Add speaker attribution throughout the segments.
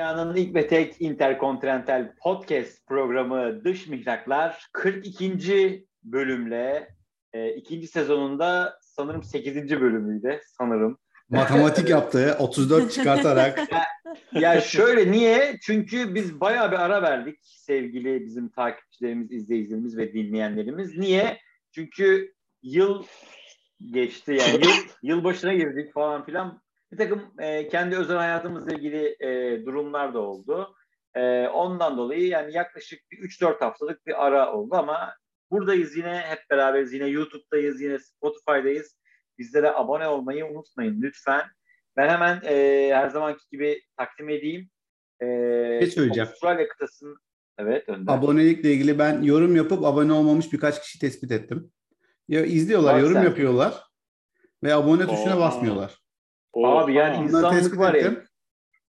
Speaker 1: Dünyanın ilk ve tek interkontinental podcast programı Dış Mihraklar 42. bölümle e, ikinci sezonunda sanırım 8. bölümüydü sanırım.
Speaker 2: Matematik yaptı 34 çıkartarak.
Speaker 1: ya şöyle niye? Çünkü biz bayağı bir ara verdik sevgili bizim takipçilerimiz, izleyicilerimiz ve dinleyenlerimiz. Niye? Çünkü yıl geçti yani yıl, yılbaşına girdik falan filan bir takım e, kendi özel hayatımızla ilgili e, durumlar da oldu. E, ondan dolayı yani yaklaşık bir 3-4 haftalık bir ara oldu ama buradayız yine hep beraberiz. Yine YouTube'dayız, yine Spotify'dayız. Bizlere abone olmayı unutmayın lütfen. Ben hemen e, her zamanki gibi takdim edeyim.
Speaker 2: E, ne söyleyeceğim?
Speaker 1: Avustralya kıtasının Evet, Önder.
Speaker 2: Abonelikle ilgili ben yorum yapıp abone olmamış birkaç kişi tespit ettim. Ya izliyorlar, Bak yorum sen. yapıyorlar ve abone tuşuna Oo. Basmıyorlar.
Speaker 1: Abi yani insanlık var ya.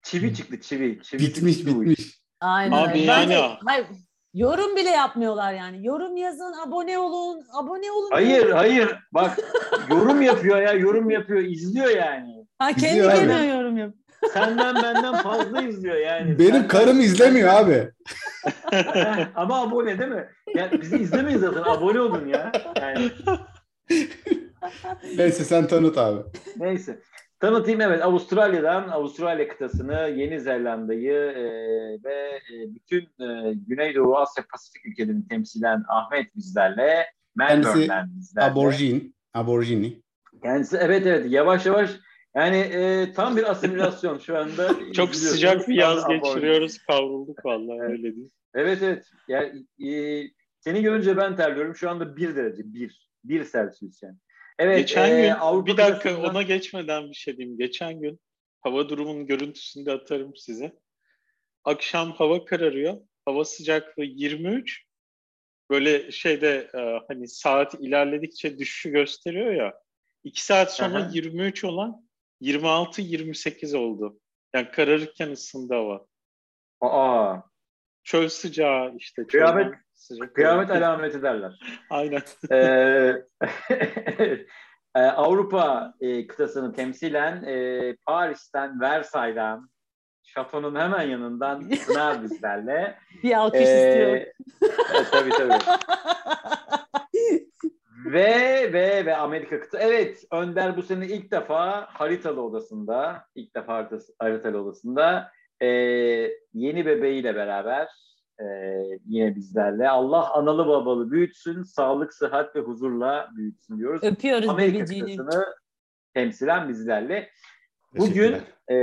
Speaker 1: Çivi çıktı çivi. çivi
Speaker 2: bitmiş
Speaker 1: çıktı
Speaker 2: bitmiş.
Speaker 3: Aynen. Abi yani. Hayır, yorum bile yapmıyorlar yani. Yorum yazın, abone olun, abone olun.
Speaker 1: Hayır, hayır. Bak yorum yapıyor ya, yorum yapıyor, izliyor yani.
Speaker 3: Ha kendi izliyor kendine abi. yorum yap.
Speaker 1: Senden benden fazla izliyor yani.
Speaker 2: Benim
Speaker 1: Senden...
Speaker 2: karım izlemiyor abi.
Speaker 1: Ama abone değil mi? Yani bizi izlemeyin zaten. Abone olun ya. Yani.
Speaker 2: Neyse sen tanıt abi.
Speaker 1: Neyse. Tanıtayım evet Avustralya'dan Avustralya kıtasını, Yeni Zelanda'yı e, ve e, bütün e, Güneydoğu Asya Pasifik ülkelerini temsilen Ahmet bizlerle.
Speaker 2: Melbourne'den bizlerle. Aborjin, aborjini.
Speaker 1: Kendisi evet evet yavaş yavaş yani e, tam bir asimilasyon şu anda.
Speaker 4: Çok sıcak bir yaz geçiriyoruz kavrulduk vallahi evet. öyle değil.
Speaker 1: Evet evet yani e, seni görünce ben terliyorum şu anda bir derece bir bir Celsius yani.
Speaker 4: Evet, Geçen e, gün Avrupa bir dakika tarafından... ona geçmeden bir şey diyeyim. Geçen gün hava durumunun görüntüsünü de atarım size. Akşam hava kararıyor. Hava sıcaklığı 23. Böyle şeyde e, hani saat ilerledikçe düşüşü gösteriyor ya. 2 saat sonra Aha. 23 olan 26-28 oldu. Yani kararırken ısındı hava.
Speaker 1: Aa.
Speaker 4: Çöl sıcağı işte.
Speaker 1: Kıyamet, sıcak kıyamet alameti derler.
Speaker 4: Aynen.
Speaker 1: Ee, e, Avrupa e, kıtasını temsilen e, Paris'ten, Versay'dan, şatonun hemen yanından Pınar bizlerle.
Speaker 3: Bir alkış ee, istiyorum.
Speaker 1: E, tabii tabii. ve ve ve Amerika kıtası. Evet Önder bu sene ilk defa haritalı odasında, ilk defa haritalı odasında e, yeni bebeğiyle beraber e, yine bizlerle. Allah analı babalı büyütsün, sağlık, sıhhat ve huzurla büyütsün diyoruz.
Speaker 3: Öpüyoruz
Speaker 1: Amerika kıtasını temsilen bizlerle. Bugün e,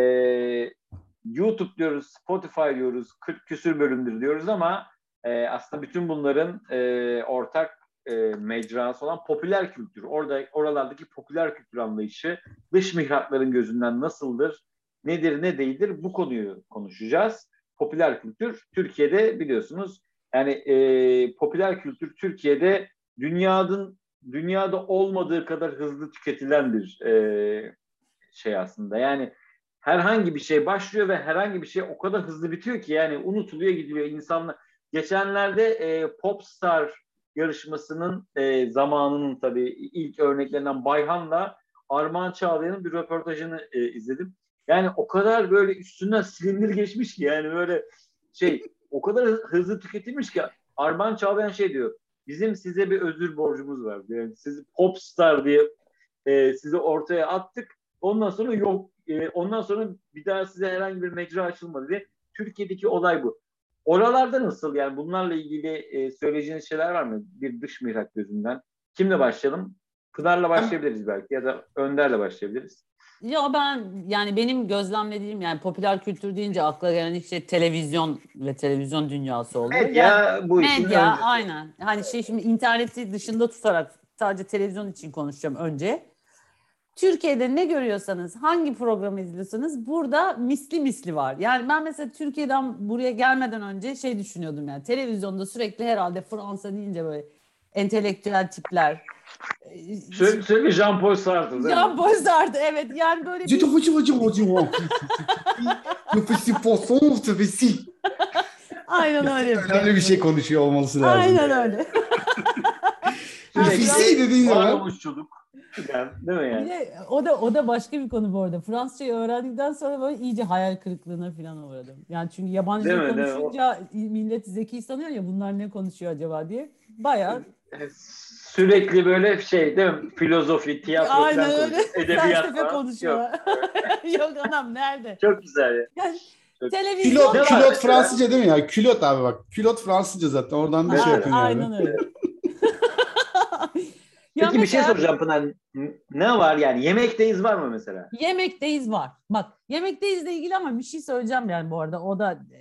Speaker 1: YouTube diyoruz, Spotify diyoruz, 40 küsür bölümdür diyoruz ama e, aslında bütün bunların e, ortak e, mecrası olan popüler kültür. Orada oralardaki popüler kültür anlayışı dış mihrakların gözünden nasıldır? Nedir, ne değildir? Bu konuyu konuşacağız. Popüler kültür Türkiye'de biliyorsunuz yani e, popüler kültür Türkiye'de dünyanın dünyada olmadığı kadar hızlı tüketilen bir e, şey aslında. Yani herhangi bir şey başlıyor ve herhangi bir şey o kadar hızlı bitiyor ki yani unutuluyor gidiyor insanlar. Geçenlerde e, Popstar yarışmasının e, zamanının tabii ilk örneklerinden Bayhan'la Armağan Çağlayan'ın bir röportajını e, izledim. Yani o kadar böyle üstünden silindir geçmiş ki yani böyle şey o kadar hızlı tüketilmiş ki Armağan Çağlayan şey diyor. Bizim size bir özür borcumuz var. Yani sizi popstar diye e, sizi ortaya attık. Ondan sonra yok. E, ondan sonra bir daha size herhangi bir mecra açılmadı diye. Türkiye'deki olay bu. Oralarda nasıl yani bunlarla ilgili e, söyleyeceğiniz şeyler var mı? Bir dış mihrak gözünden. Kimle başlayalım? Pınar'la başlayabiliriz belki ya da Önder'le başlayabiliriz.
Speaker 3: Ya ben yani benim gözlemlediğim yani popüler kültür deyince akla gelen şey televizyon ve televizyon dünyası oluyor.
Speaker 1: Medya
Speaker 3: yani,
Speaker 1: bu işin
Speaker 3: Medya öncesi. aynen. Hani şey şimdi interneti dışında tutarak sadece televizyon için konuşacağım önce. Türkiye'de ne görüyorsanız, hangi programı izliyorsanız burada misli misli var. Yani ben mesela Türkiye'den buraya gelmeden önce şey düşünüyordum yani televizyonda sürekli herhalde Fransa deyince böyle entelektüel tipler.
Speaker 1: Sürekli, sürekli Jean-Paul Sartre
Speaker 3: Jean-Paul Sartre evet yani böyle
Speaker 2: bir...
Speaker 3: Aynen öyle.
Speaker 2: Önemli bir şey konuşuyor olması lazım.
Speaker 3: Aynen öyle.
Speaker 2: Fisi dediğin zaman.
Speaker 1: Konuşçuluk. Değil mi yani?
Speaker 3: de, o da o da başka bir konu bu arada. Fransızcayı öğrendikten sonra böyle iyice hayal kırıklığına falan uğradım. Yani çünkü yabancı
Speaker 1: Değil mi?
Speaker 3: konuşunca millet zeki sanıyor ya bunlar ne konuşuyor acaba diye. Bayağı
Speaker 1: Sürekli böyle şey değil mi? Filozofi, tiyatro
Speaker 3: aynen
Speaker 1: falan
Speaker 3: öyle.
Speaker 1: konuşuyor. Edebiyat
Speaker 3: Felsefe
Speaker 1: falan. Yok.
Speaker 3: konuşuyorlar. Yok anam nerede?
Speaker 1: Çok güzel ya.
Speaker 3: Yani
Speaker 1: Çok-
Speaker 3: televizyon
Speaker 2: Külot, külot? Fransızca değil mi ya? Külot abi bak. Külot Fransızca zaten. Oradan bir şey
Speaker 3: Aynen,
Speaker 2: yapın yani.
Speaker 3: aynen öyle. Ya
Speaker 1: Peki bir şey soracağım Pınar. Ne var yani? Yemekteyiz var mı mesela?
Speaker 3: Yemekteyiz var. Bak yemekteyizle ilgili ama bir şey söyleyeceğim yani bu arada. O da e,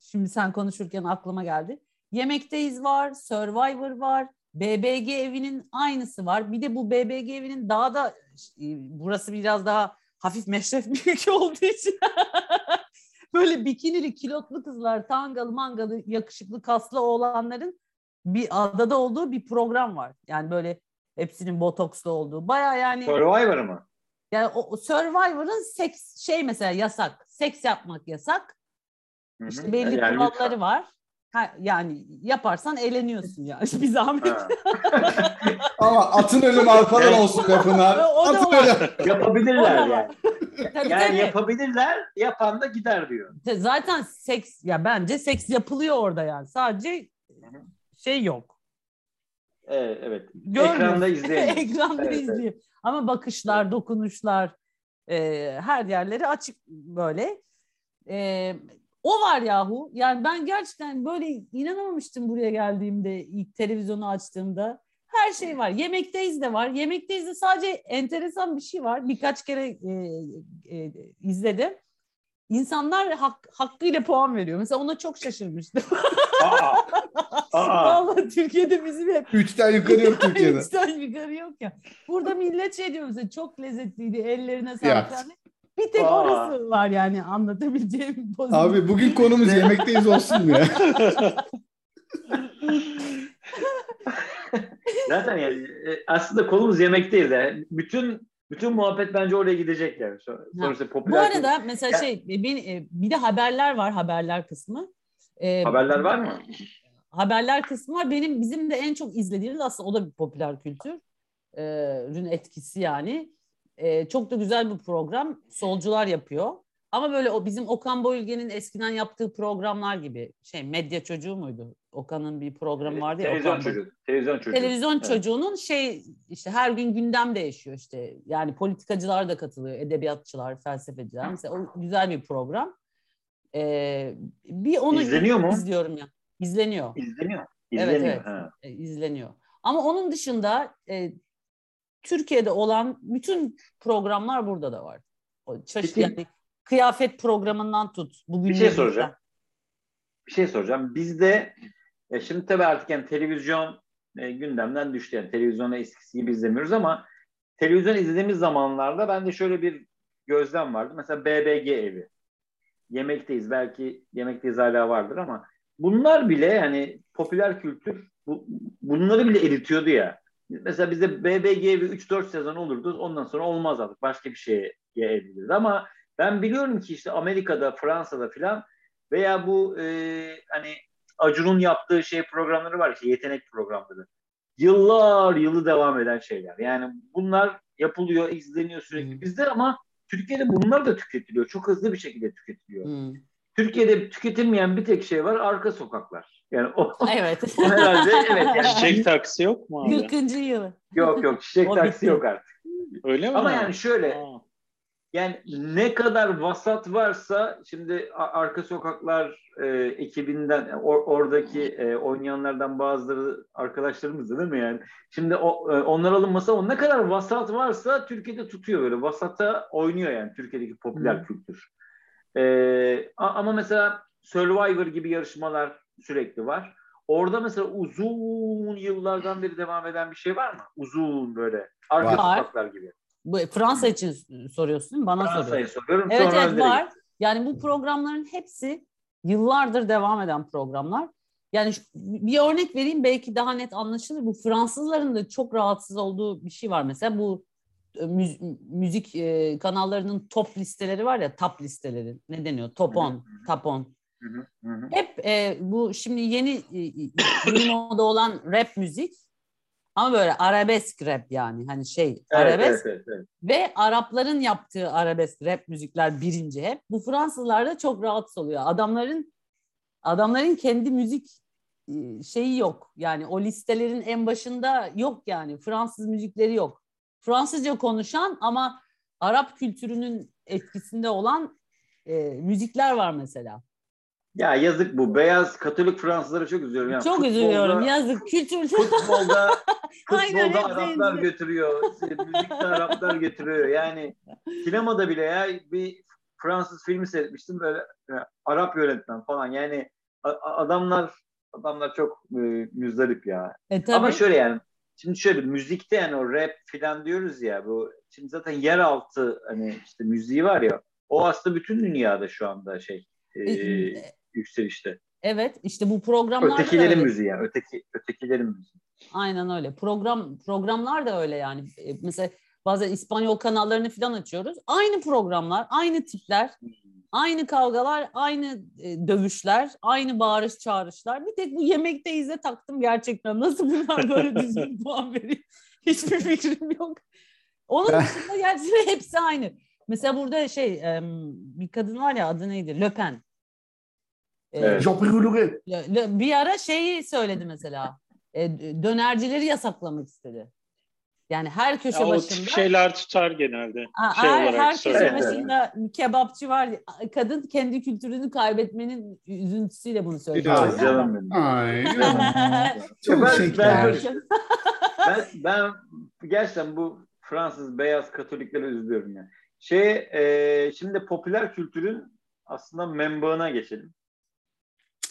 Speaker 3: şimdi sen konuşurken aklıma geldi. Yemekteyiz var, Survivor var, BBG evinin aynısı var. Bir de bu BBG evinin daha da e, burası biraz daha hafif meşref büyük olduğu için böyle bikinili kilotlu kızlar, tangalı mangalı yakışıklı kaslı oğlanların bir adada olduğu bir program var. Yani böyle hepsinin botokslu olduğu. Baya yani
Speaker 1: Survivor mı?
Speaker 3: yani o Survivor'ın seks şey mesela yasak. Seks yapmak yasak.
Speaker 1: Hı hı.
Speaker 3: İşte belli
Speaker 1: Yani
Speaker 3: kuralları
Speaker 1: lütfen.
Speaker 3: var. Ha, yani yaparsan eğleniyorsun yani bir zahmet.
Speaker 2: Ama atın ölüm arpadan olsun.
Speaker 3: O da
Speaker 2: Atın
Speaker 3: var.
Speaker 2: ölüm.
Speaker 1: Yapabilirler
Speaker 3: O da var.
Speaker 1: yani.
Speaker 3: Tabii,
Speaker 1: Yani
Speaker 3: tabii.
Speaker 1: yapabilirler, yapan da gider diyor.
Speaker 3: Zaten seks ya bence seks yapılıyor orada yani. Sadece şey yok.
Speaker 1: Evet, evet.
Speaker 3: Görmüyorsun.
Speaker 1: Ekranda izleyelim.
Speaker 3: Ekranda
Speaker 1: Evet, evet.
Speaker 3: Ama bakışlar, dokunuşlar e, her yerleri açık böyle. E, o var yahu. Yani ben gerçekten böyle inanamamıştım buraya geldiğimde, ilk televizyonu açtığımda. Her şey var. Yemekteyiz de var. Yemekteyiz de sadece enteresan bir şey var. Birkaç kere e, e, izledim. İnsanlar hak, hakkıyla puan veriyor. Mesela ona çok şaşırmıştım.
Speaker 1: Aa, aa.
Speaker 3: Vallahi Türkiye'de bizim hep
Speaker 2: Üçten yukarı yok Türkiye'de.
Speaker 3: Üçten yukarı yok ya. Burada millet şey diyor mesela çok lezzetliydi ellerine sağlık. Bir tek
Speaker 1: Aa.
Speaker 3: orası var yani anlatabileceğim pozitif.
Speaker 2: Abi bugün konumuz yemekteyiz olsun mu ya?
Speaker 1: Zaten yani e, aslında konumuz yemekteyiz. Yani. Bütün bütün muhabbet bence oraya gidecek yani. Son- Sonuçta
Speaker 3: Bu
Speaker 1: popüler
Speaker 3: arada mesela
Speaker 1: Ya-
Speaker 3: şey bir, bir de haberler var haberler kısmı. Ee,
Speaker 1: haberler var mı?
Speaker 3: haberler kısmı var. Benim bizim de en çok izlediğimiz aslında o da bir popüler kültür. Ee, ürün etkisi yani. Ee, çok da güzel bir program. Solcular yapıyor. Ama böyle o bizim Okan Bayülgen'in eskiden yaptığı programlar gibi. Şey medya çocuğu muydu? Okan'ın bir programı vardı ya.
Speaker 1: Televizyon
Speaker 3: Okan
Speaker 1: çocuğu. Televizyon çocuğu.
Speaker 3: Televizyon
Speaker 1: Evet.
Speaker 3: çocuğunun şey işte her gün gündem değişiyor işte. Yani politikacılar da katılıyor, edebiyatçılar, felsefeciler. Mesela o güzel bir program. Ee, bir onu
Speaker 1: İzleniyor mu?
Speaker 3: izliyorum ya. İzleniyor.
Speaker 1: İzleniyor.
Speaker 3: Evet,
Speaker 1: İzleniyor.
Speaker 3: evet.
Speaker 1: Ha.
Speaker 3: E, izleniyor. Ama onun dışında e, Türkiye'de olan bütün programlar burada da var. Çeşit
Speaker 1: Peki.
Speaker 3: yani kıyafet programından tut. Bugün
Speaker 1: Bir şey soracağım. Bir şey soracağım. Bizde e, şimdi tabii artık yani televizyon e, gündemden düştü. Yani televizyonu eskisi gibi izlemiyoruz ama televizyon izlediğimiz zamanlarda bende şöyle bir gözlem vardı. Mesela BBG evi. Yemekteyiz. Belki yemekteyiz hala vardır ama bunlar bile yani popüler kültür bu, bunları bile eritiyordu ya. Mesela bizde BBG evi 3-4 sezon olurdu. Ondan sonra olmaz artık. Başka bir şeye evrilirdi. Ama ben biliyorum ki işte Amerika'da, Fransa'da filan veya bu e, hani Acun'un yaptığı şey programları var işte yetenek programları. Yıllar yılı devam eden şeyler. Yani bunlar yapılıyor, izleniyor sürekli
Speaker 3: Hmm.
Speaker 1: bizde ama Türkiye'de bunlar da tüketiliyor. Çok hızlı bir şekilde tüketiliyor.
Speaker 3: Hmm.
Speaker 1: Türkiye'de tüketilmeyen bir tek şey var arka sokaklar. Yani o,
Speaker 3: Evet.
Speaker 1: o herhalde evet yani
Speaker 4: Çiçek taksi yok mu abi?
Speaker 3: 40. yılı.
Speaker 1: yok yok çiçek taksi yok artık.
Speaker 4: Öyle mi?
Speaker 1: Ama yani şöyle
Speaker 4: Aa.
Speaker 1: yani ne kadar vasat varsa şimdi arka sokaklar e, ekibinden or- oradaki e, oynayanlardan bazıları arkadaşlarımızdı değil mi yani? Şimdi o, e, onlar alınmasa o ne kadar vasat varsa Türkiye'de tutuyor böyle vasata oynuyor yani Türkiye'deki popüler
Speaker 3: Hı.
Speaker 1: kültür. E, ama mesela Survivor gibi yarışmalar sürekli var. Orada mesela uzun yıllardan beri devam eden bir şey var mı? Uzun böyle arka
Speaker 3: Var.
Speaker 1: sokaklar gibi.
Speaker 3: Bu Fransa için soruyorsun değil mi? Bana
Speaker 1: Fransa'yı soruyorum.
Speaker 3: Evet
Speaker 1: sonra
Speaker 3: evet var. Yani bu programların hepsi yıllardır devam eden programlar. Yani şu- bir örnek vereyim belki daha net anlaşılır. Bu Fransızların da çok rahatsız olduğu bir şey var. Mesela bu e, müz- müzik e, kanallarının top listeleri var ya, top listeleri. Ne deniyor? Top. 10, top 10.
Speaker 1: Hı hı.
Speaker 3: Hep e, bu şimdi yeni e, yeni moda olan rap müzik Ama böyle arabesk rap yani hani şey
Speaker 1: Evet,
Speaker 3: arabesk
Speaker 1: evet, evet, evet.
Speaker 3: ve Arapların yaptığı arabesk rap müzikler birinci hep. Bu Fransızlar da çok rahatsız oluyor. Adamların adamların kendi müzik e, şeyi yok. Yani o listelerin en başında yok yani. Fransız müzikleri yok. Fransızca konuşan ama Arap kültürünün etkisinde olan e, müzikler var mesela.
Speaker 1: Ya yazık bu. Beyaz Katolik Fransızlara çok üzülüyorum. Yani
Speaker 3: Çok
Speaker 1: futbolda-
Speaker 3: üzülüyorum. Yazık kültür.
Speaker 1: Futbolda, futbolda Araplar götürüyor. Müzikte Araplar götürüyor. Yani sinemada bile ya bir Fransız filmi seyretmiştim böyle e, Arap yönetmen falan. Yani adamlar adamlar çok e, müzdarip ya.
Speaker 3: E, tabii.
Speaker 1: Ama şöyle yani şimdi şöyle müzikte yani o rap filan diyoruz ya bu şimdi zaten yeraltı hani işte müziği var ya o aslında bütün dünyada şu anda şey e,
Speaker 3: E,
Speaker 1: yükselişte.
Speaker 3: Evet işte bu programlar da
Speaker 1: Ötekilerin
Speaker 3: öyle.
Speaker 1: müziği yani öteki ötekilerin müziği.
Speaker 3: Aynen öyle. Program programlar da öyle yani. E, Mesela bazen İspanyol kanallarını falan açıyoruz. Aynı programlar, aynı tipler, aynı kavgalar, aynı e, dövüşler, aynı bağırış çağrışlar. Bir tek bu yemekteyiz de taktım gerçekten. Nasıl bunlar böyle düzgün puan veriyor? Hiçbir fikrim yok. Onun dışında gerçekten hepsi aynı. Mesela burada şey bir kadın var ya adı neydi? Löpen. E,
Speaker 1: Evet.
Speaker 3: Bir ara şeyi söyledi mesela. E, dönercileri yasaklamak istedi. Yani her köşe
Speaker 4: Ya o
Speaker 3: başında
Speaker 4: tip şeyler tutar genelde.
Speaker 3: Ha,
Speaker 4: şey
Speaker 3: her,
Speaker 4: olarak
Speaker 3: her köşe
Speaker 4: söyleyeyim.
Speaker 1: Evet,
Speaker 3: başında kebapçı var. Kadın kendi kültürünü kaybetmenin üzüntüsüyle bunu söylüyor.
Speaker 2: Ya,
Speaker 1: Ah canım benim.
Speaker 2: Ay. Çok
Speaker 1: ben-
Speaker 2: şeker.
Speaker 1: ben, ben gerçekten bu Fransız beyaz Katolikleri üzülüyorum ya. Şey, e, şimdi popüler kültürün aslında membağına geçelim.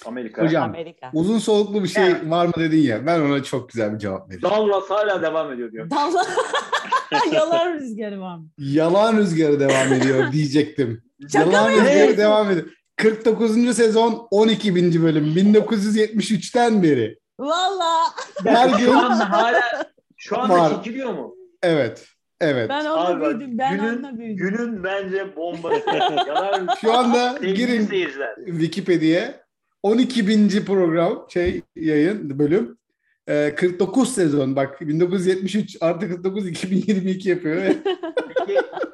Speaker 1: Amerika.
Speaker 2: Hocam
Speaker 3: Amerika.
Speaker 2: uzun soluklu bir şey
Speaker 1: Evet.
Speaker 2: var mı dedin ya. Ben ona çok güzel bir cevap vereceğim.
Speaker 1: Dallas hala devam ediyor diyor.
Speaker 3: Dalla yalan rüzgarı var mı?
Speaker 2: Yalan rüzgarı devam ediyor diyecektim. Yalan rüzgarı devam ediyor. 49. sezon 12. bölüm 1973'ten beri.
Speaker 3: Valla
Speaker 2: Her gün
Speaker 1: Şu anda hala şu anda
Speaker 2: Var.
Speaker 1: çekiliyor mu?
Speaker 2: evet. Evet.
Speaker 3: ben
Speaker 1: Abi
Speaker 3: onunla
Speaker 1: bak,
Speaker 3: büyüdüm. Ben
Speaker 1: günün-
Speaker 3: onunla büyüdüm.
Speaker 1: Günün bence bombası. Yalan
Speaker 2: Şu anda girin. Wikipedia'ya 12. program şey yayın bölüm. Ee, 49 sezon bak 1973 artı 49 2022 yapıyor.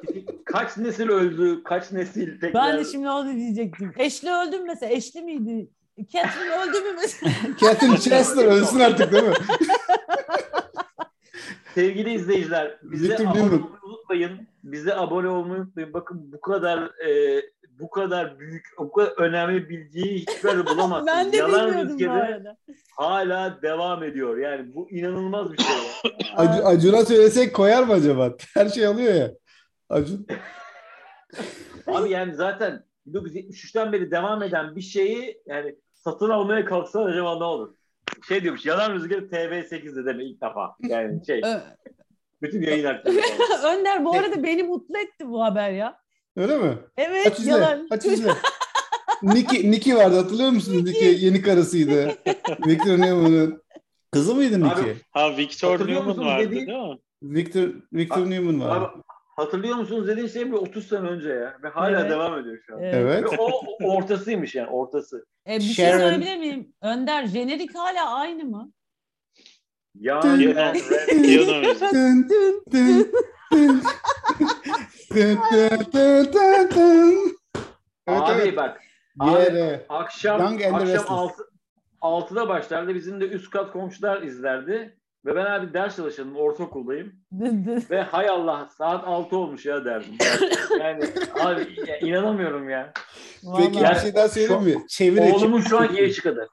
Speaker 1: Peki, kaç nesil öldü? Kaç nesil tekrar?
Speaker 3: Ben de şimdi onu diyecektim. Eşli öldüm mesela. Eşli miydi? Catherine öldü mü mesela?
Speaker 2: Catherine Chesler ölsün artık değil mi?
Speaker 1: Sevgili izleyiciler, bize abone olmayı unutmayın. Bize abone olmayı unutmayın. Bakın bu kadar e, bu kadar büyük, bu kadar önemli bilgiyi hiçbir yerde bulamazsınız.
Speaker 3: ben de
Speaker 1: Yalan rüzgarı hala devam ediyor. Yani bu inanılmaz bir şey.
Speaker 2: Ac- Acun'a söylesek koyar mı acaba? Her şey alıyor ya. Acun.
Speaker 1: Abi yani zaten 1973'ten beri devam eden bir şeyi yani satın almaya kalksan acaba ne olur? Şey diyormuş, yalan rüzgarı TV8'de deme ilk defa. Yani şey, bütün yayın hakları.
Speaker 3: Önder bu arada beni mutlu etti bu haber ya.
Speaker 2: Öyle mi?
Speaker 3: Evet
Speaker 2: Aç izle.
Speaker 3: yalan.
Speaker 2: Aç izle. Niki, Niki vardı hatırlıyor musunuz? Niki yeni karısıydı. Victor Newman'ın. Kızı mıydı Niki?
Speaker 1: Abi,
Speaker 4: Ha Victor
Speaker 1: Hatırlıyor
Speaker 4: Newman
Speaker 1: musunuz
Speaker 4: vardı
Speaker 1: dediğin-
Speaker 4: değil mi?
Speaker 2: Victor Victor
Speaker 1: Abi-
Speaker 2: Newman var.
Speaker 1: Abi, hatırlıyor musunuz dediğin şey bir 30 sene önce ya. Ve hala
Speaker 3: Evet.
Speaker 1: devam ediyor şu an.
Speaker 3: Evet.
Speaker 2: Evet.
Speaker 1: Ve o, o ortasıymış yani ortası.
Speaker 3: E, bir şey
Speaker 2: Sharon-
Speaker 3: söyleyebilir miyim? Önder jenerik hala aynı mı?
Speaker 1: Yani
Speaker 4: piyano müziği.
Speaker 2: Dın. Evet,
Speaker 1: abi
Speaker 2: evet.
Speaker 1: bak abi,
Speaker 2: Yere.
Speaker 1: akşam
Speaker 2: Young and the
Speaker 1: akşam
Speaker 2: Restless.
Speaker 1: 6 6'da başlardı. Bizim de üst kat komşular izlerdi. Ve ben abi ders çalışıyordum. Ortaokuldayım. Ve hay Allah saat 6 olmuş ya derdim. Yani abi ya, inanamıyorum ya.
Speaker 2: Peki
Speaker 3: Vallahi.
Speaker 2: bir şey daha söyleyeyim mi? Çevir
Speaker 1: Oğlumun şu anki yaşı kadar.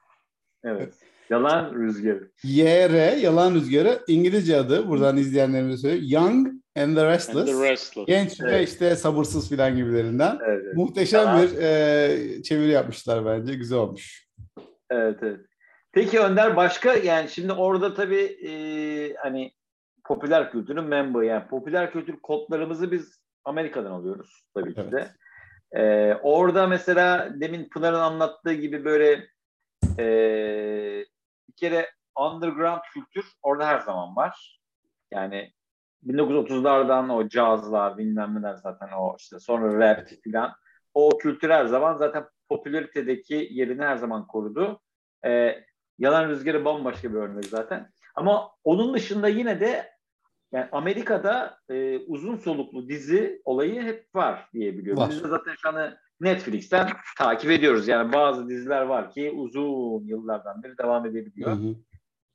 Speaker 1: Evet. Yalan rüzgarı.
Speaker 2: YR yalan rüzgarı İngilizce adı buradan izleyenlerimize söyleyeyim. Young and the
Speaker 4: And
Speaker 2: Restless.
Speaker 4: the Restless.
Speaker 2: Genç ve
Speaker 1: Evet.
Speaker 2: işte sabırsız filan gibilerinden.
Speaker 1: Evet, evet.
Speaker 2: Muhteşem
Speaker 1: Yalan.
Speaker 2: bir e, çeviri yapmışlar bence. Güzel olmuş.
Speaker 1: Evet, evet. Peki Önder başka yani şimdi orada tabii e, hani popüler kültürün member yani popüler kültür kodlarımızı biz Amerika'dan alıyoruz tabii ki de. E, orada mesela demin Pınar'ın anlattığı gibi böyle e, bir kere underground kültür orada her zaman var. Yani 1930'lardan o cazlar bilmem neler zaten o işte sonra rap filan o kültür her zaman zaten popülaritedeki yerini her zaman korudu. Ee, Yalan Rüzgarı bambaşka bir örnek zaten. Ama onun dışında yine de yani Amerika'da e, uzun soluklu dizi olayı hep var diye biliyorum. Var. Biz de zaten şu an Netflix'ten takip ediyoruz. Yani bazı diziler var ki uzun yıllardan beri devam edebiliyor. Hı hı.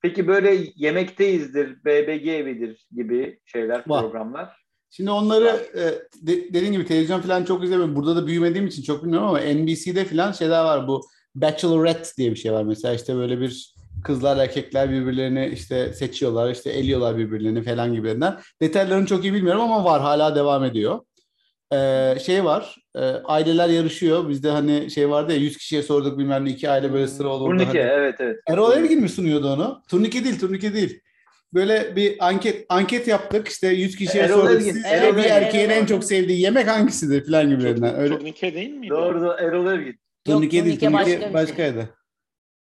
Speaker 1: Peki böyle yemekteyizdir, BBG evidir gibi şeyler, var. programlar.
Speaker 2: Şimdi onları e, de, dediğim gibi televizyon falan çok izlemiyorum. Burada da büyümediğim için çok bilmiyorum ama NBC'de falan şeyler var. Bu Bachelorette diye bir şey var. Mesela işte böyle bir kızlar erkekler birbirlerini işte seçiyorlar, işte eliyorlar birbirlerini falan gibilerinden. Detaylarını çok iyi bilmiyorum ama var hala devam ediyor. Ee, şey var, e, aileler yarışıyor. Bizde hani şey vardı ya 100 kişiye sorduk bilmem ne iki aile böyle sıra olurdu.
Speaker 1: Turnike
Speaker 2: hani.
Speaker 1: evet evet.
Speaker 2: Erol Evgin mi sunuyordu onu? Turnike değil, turnike değil. Böyle bir anket anket yaptık işte 100 kişiye Erol sorduk. Siz evet, bir erkeğin Erol en çok sevdiği yemek hangisidir falan gibilerinden.
Speaker 4: Öyle. Turnike değil miydi?
Speaker 1: Doğru doğru Erol Evgin.
Speaker 2: Turnike değil, turnike, turnike başka başkaydı. Şey.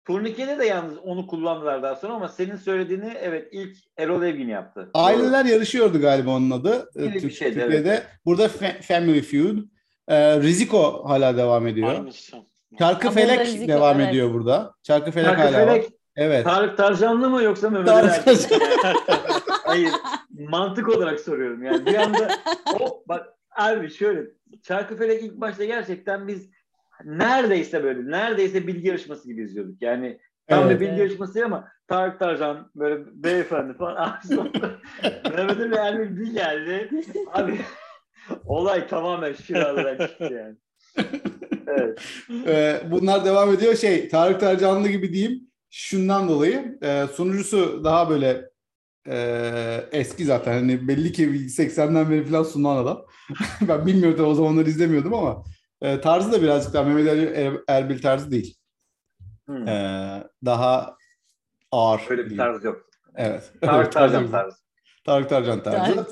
Speaker 1: Turnikede de yalnız onu kullandılar daha sonra ama senin söylediğini evet ilk Erol Evgin yaptı.
Speaker 2: Aileler Doğru. yarışıyordu galiba onun adı. Türk, bir şeydi, Türkiye'de. Evet. Burada Family Feud. Ee, Riziko hala devam ediyor. Aynısı. Çarkı Felek Riziko, devam evet. ediyor burada. Çarkı Felek Çarkı hala Felek, var.
Speaker 1: Evet. Tarık Tarcanlı mı yoksa Mehmet Ali Hayır. Mantık olarak soruyorum yani. Bir anda o bak abi şöyle Çarkı Felek ilk başta gerçekten biz neredeyse böyle neredeyse bilgi yarışması gibi izliyorduk. Yani tam evet, bir bilgi evet. yarışması ama Tarık Tarcan böyle beyefendi falan Mehmet Ali Erbil bir geldi. Abi olay tamamen şiralara çıktı yani.
Speaker 2: evet. Ee, bunlar devam ediyor. Şey Tarık Tarcanlı gibi diyeyim. Şundan dolayı e, sunucusu daha böyle e, eski zaten. Hani belli ki 80'den beri falan sunan adam. ben bilmiyordum o zamanlar izlemiyordum ama e, tarzı da birazcık daha Mehmet Ali er, Erbil tarzı değil. Hmm. E, daha ağır.
Speaker 1: Öyle bir tarz yok.
Speaker 2: Evet.
Speaker 1: Tarık Tarcan tarzı.
Speaker 2: Tarık Tarcan tarzı.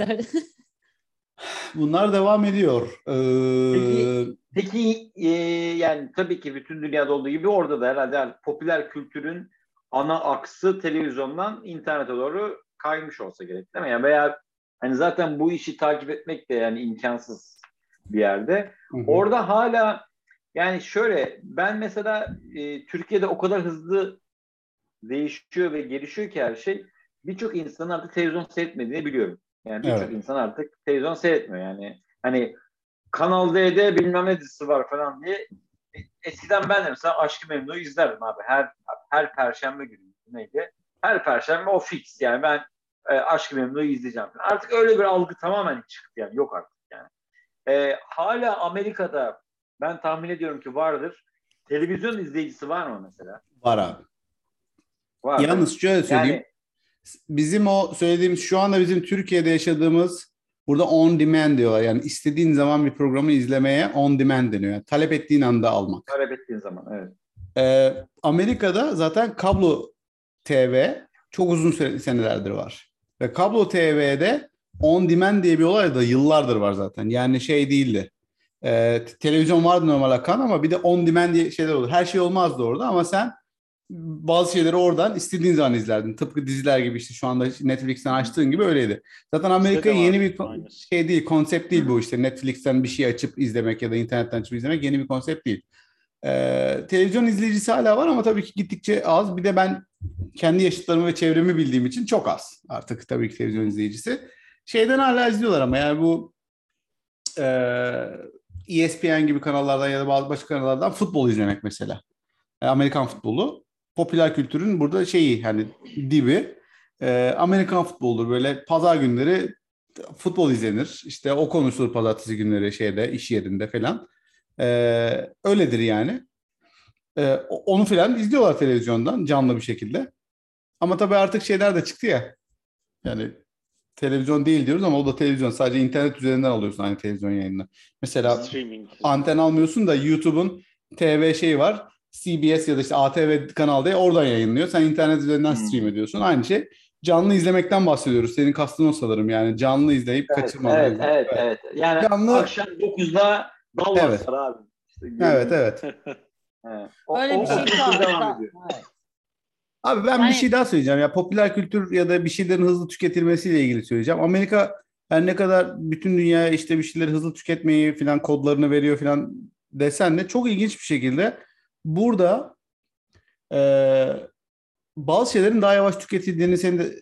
Speaker 2: Bunlar devam ediyor.
Speaker 1: Ee... Peki, peki e, yani tabii ki bütün dünyada olduğu gibi orada da herhalde yani popüler kültürün ana aksı televizyondan internete doğru kaymış olsa gerek değil mi? Yani veya hani zaten bu işi takip etmek de yani imkansız bir yerde. Hı hı. Orada hala yani şöyle ben mesela e, Türkiye'de o kadar hızlı değişiyor ve gelişiyor ki her şey birçok insan artık televizyon seyretmediğini biliyorum. Yani birçok evet. insan artık televizyon seyretmiyor yani. Hani Kanal D'de bilmem ne dizisi var falan diye eskiden ben de mesela Aşkı Memnu'yu izlerdim abi. Her her perşembe günü neydi? Her perşembe o fix yani ben e, Aşkı Memnu'yu izleyeceğim. Artık öyle bir algı tamamen çıktı yani yok artık yani. E, hala Amerika'da ben tahmin ediyorum ki vardır. Televizyon izleyicisi var mı mesela?
Speaker 2: Var abi. Var. Yalnız şöyle söyleyeyim. Yani, bizim o söylediğimiz şu anda bizim Türkiye'de yaşadığımız burada on demand diyorlar. Yani istediğin zaman bir programı izlemeye on demand deniyor. Yani talep ettiğin anda almak.
Speaker 1: Talep ettiğin zaman evet.
Speaker 2: Ee, Amerika'da zaten kablo TV çok uzun senelerdir var. Ve kablo TV'de on demand diye bir olay da yıllardır var zaten. Yani şey değildi. Ee, televizyon vardı normal akan ama bir de on demand diye şeyler olur. Her şey olmazdı orada ama sen bazı şeyleri oradan istediğin zaman izlerdin. Tıpkı diziler gibi işte şu anda Netflix'ten açtığın gibi öyleydi. Zaten Amerika yeni bir şey değil, konsept değil bu işte. Netflix'ten bir şey açıp izlemek ya da internetten açıp izlemek yeni bir konsept değil. Ee, televizyon izleyicisi hala var ama tabii ki gittikçe az. Bir de ben kendi yaşıtlarımı ve çevremi bildiğim için çok az artık tabii ki televizyon izleyicisi. Şeyden hala izliyorlar ama yani bu e, ESPN gibi kanallardan ya da bazı başka kanallardan futbol izlemek mesela. E, Amerikan futbolu. Popüler kültürün burada şeyi hani dibi. E, Amerikan futboldur böyle pazar günleri futbol izlenir. İşte o konuşulur pazartesi günleri şeyde iş yerinde falan. E, öyledir yani. E, onu falan izliyorlar televizyondan canlı bir şekilde. Ama tabii artık şeyler de çıktı ya. Yani televizyon değil diyoruz ama o da televizyon. Sadece internet üzerinden alıyorsun aynı televizyon yayını. Mesela Streaming. anten almıyorsun da YouTube'un TV şeyi var. CBS ya da işte ATV kanalda oradan yayınlıyor. Sen internet üzerinden hmm. stream ediyorsun. Aynı şey. Canlı izlemekten bahsediyoruz. Senin kastın o sanırım yani. Canlı izleyip
Speaker 1: evet,
Speaker 2: kaçırmadan.
Speaker 1: Evet, evet, evet, evet. Yani canlı... akşam 9'da Dallas evet. abi.
Speaker 2: İşte evet, evet.
Speaker 3: evet. Öyle bir şey devam ediyor. Evet.
Speaker 2: Abi ben yani... bir şey daha söyleyeceğim. Ya popüler kültür ya da bir şeylerin hızlı tüketilmesiyle ilgili söyleyeceğim. Amerika her ne kadar bütün dünya işte bir şeyleri hızlı tüketmeyi falan kodlarını veriyor falan desen de çok ilginç bir şekilde burada e, bazı şeylerin daha yavaş tüketildiğini senin de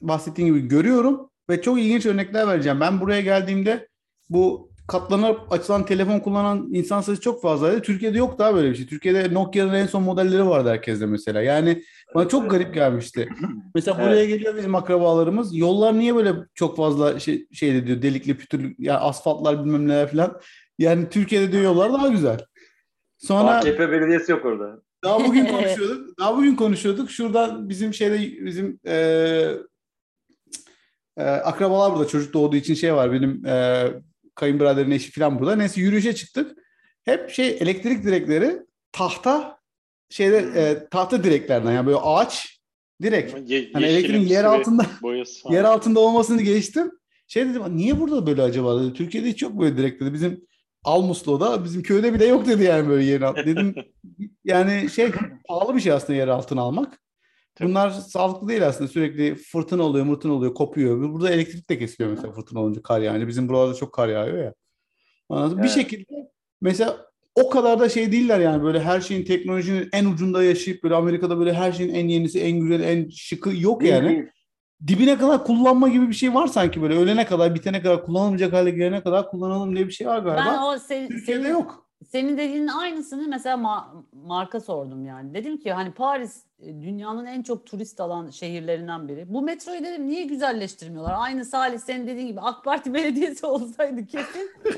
Speaker 2: bahsettiğin gibi görüyorum ve çok ilginç örnekler vereceğim. Ben buraya geldiğimde bu katlanıp açılan telefon kullanan insan sayısı çok fazlaydı. Türkiye'de yok daha böyle bir şey. Türkiye'de Nokia'nın en son modelleri vardı herkeste mesela. Yani bana çok garip gelmişti. Mesela buraya evet. geliyor bizim akrabalarımız. Yollar niye böyle çok fazla şey, şey diyor delikli pütürlü yani asfaltlar bilmem neler falan. Yani Türkiye'de diyor yollar daha güzel.
Speaker 1: Sonra AKP belediyesi yok orada.
Speaker 2: Daha bugün konuşuyorduk. Daha bugün konuşuyorduk. Şuradan bizim şeyde bizim e, e, akrabalar burada çocuk doğduğu için şey var. Benim e, kayınbiraderin eşi falan burada. Neyse yürüyüşe çıktık. Hep şey elektrik direkleri tahta şeyde e, tahta direklerden yani böyle ağaç direkt. Ye- hani elektriğin yer altında yer altında olmasını geçtim. Şey dedim niye burada böyle acaba dedi. Türkiye'de hiç yok böyle direkt dedi. Bizim Almuslu'da bizim köyde bile yok dedi yani böyle yer altı. Dedim yani şey pahalı bir şey aslında yer altına almak. Bunlar sağlıklı değil aslında. Sürekli fırtına oluyor, mırtına oluyor, kopuyor. Burada elektrik de kesiliyor mesela fırtına olunca kar yani. Bizim buralarda çok kar yağıyor ya. Evet. Bir şekilde mesela o kadar da şey değiller yani böyle her şeyin teknolojinin en ucunda yaşayıp böyle Amerika'da böyle her şeyin en yenisi, en güzeli, en şıkı yok yani. Dibine kadar kullanma gibi bir şey var sanki böyle ölene kadar, bitene kadar, kullanılmayacak hale gelene kadar kullanalım diye bir şey var galiba. Ben o Türkiye'de senin, yok.
Speaker 3: Senin dediğinin aynısını mesela ma- marka sordum yani. Dedim ki hani Paris e, dünyanın en çok turist alan şehirlerinden biri. Bu metroyu dedim niye güzelleştirmiyorlar? Aynı Salih senin dediğin gibi AK Parti belediyesi olsaydı kesin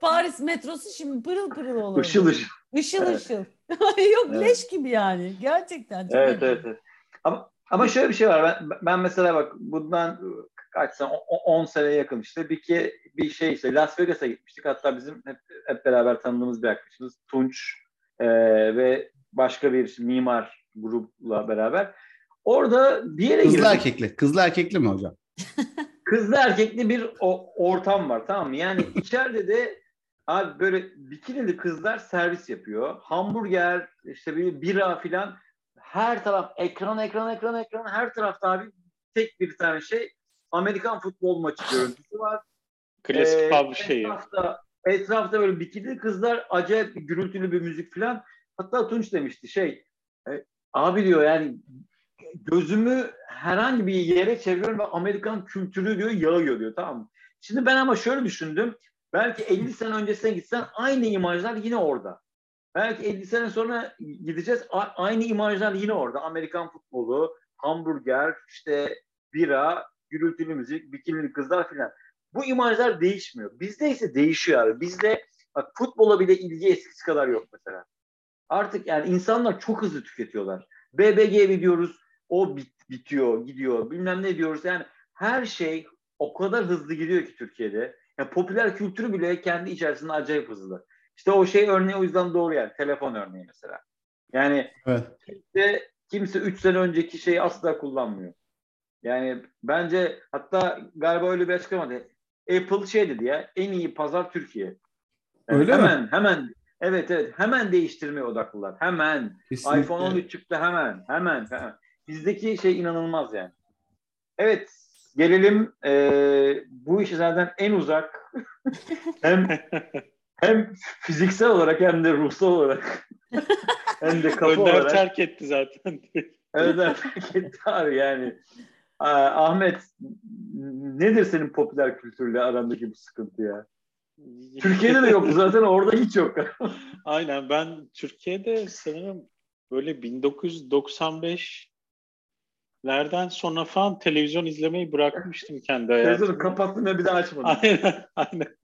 Speaker 3: Paris metrosu şimdi pırıl pırıl olurdu.
Speaker 1: Işıl ışıl.
Speaker 3: Işıl evet. ışıl. Yok evet. leş gibi yani. Gerçekten.
Speaker 1: Çok evet, evet, evet. Ama, ama şöyle bir şey var. Ben, ben mesela bak bundan kaç sene 10 seneye yakın işte bir ki bir şey işte Las Vegas'a gitmiştik. Hatta bizim hep, hep beraber tanıdığımız bir arkadaşımız Tunç e, ve başka bir mimar grupla beraber. Orada bir yere
Speaker 2: Kızlı girdik. erkekli. Kızlı erkekli mi hocam?
Speaker 1: Kızlı erkekli bir o, ortam var tamam mı? Yani içeride de abi böyle bikinili kızlar servis yapıyor. Hamburger, işte bir bira filan her taraf ekran ekran ekran ekran her tarafta abi tek bir tane şey Amerikan futbol maçı görüntüsü var.
Speaker 4: Klasik ee, pub şeyi.
Speaker 1: Etrafta, etrafta böyle bikini kızlar acayip gürültülü bir müzik falan. Hatta Tunç demişti şey e, abi diyor yani gözümü herhangi bir yere çeviriyorum ve Amerikan kültürü diyor yağıyor diyor tamam mı? Şimdi ben ama şöyle düşündüm. Belki 50 sene öncesine gitsen aynı imajlar yine orada. Belki 50 sene sonra gideceğiz aynı imajlar yine orada. Amerikan futbolu, hamburger, işte bira, gürültülü müzik, bikinili kızlar filan. Bu imajlar değişmiyor. Bizde ise değişiyor abi. Bizde bak futbola bile ilgi eskisi kadar yok mesela. Artık yani insanlar çok hızlı tüketiyorlar. BBG diyoruz, o bit, bitiyor, gidiyor. Bilmem ne diyoruz. Yani her şey o kadar hızlı gidiyor ki Türkiye'de. Yani popüler kültürü bile kendi içerisinde acayip hızlı. İşte o şey örneği o yüzden doğru yani. Telefon örneği mesela. Yani evet. kimse, kimse 3 sene önceki şeyi asla kullanmıyor. Yani bence hatta galiba öyle bir açıklama dedi. Apple şey dedi ya en iyi pazar Türkiye. Yani öyle hemen mi? hemen evet evet hemen değiştirmeye odaklılar. Hemen. Kesinlikle. iPhone 13 çıktı hemen. Hemen. hemen. Bizdeki şey inanılmaz yani. Evet gelelim e, bu işi zaten en uzak hem hem fiziksel olarak hem de ruhsal olarak hem de kafa Önder olarak.
Speaker 4: terk etti zaten.
Speaker 1: Önder terk etti abi yani. Ahmet nedir senin popüler kültürle arandaki bu sıkıntı ya? Türkiye'de de yok zaten orada hiç yok.
Speaker 4: Aynen ben Türkiye'de sanırım böyle 1995 lerden sonra falan televizyon izlemeyi bırakmıştım kendi hayatımda.
Speaker 1: Televizyonu kapattım ve bir daha açmadım.
Speaker 4: Aynen, aynen.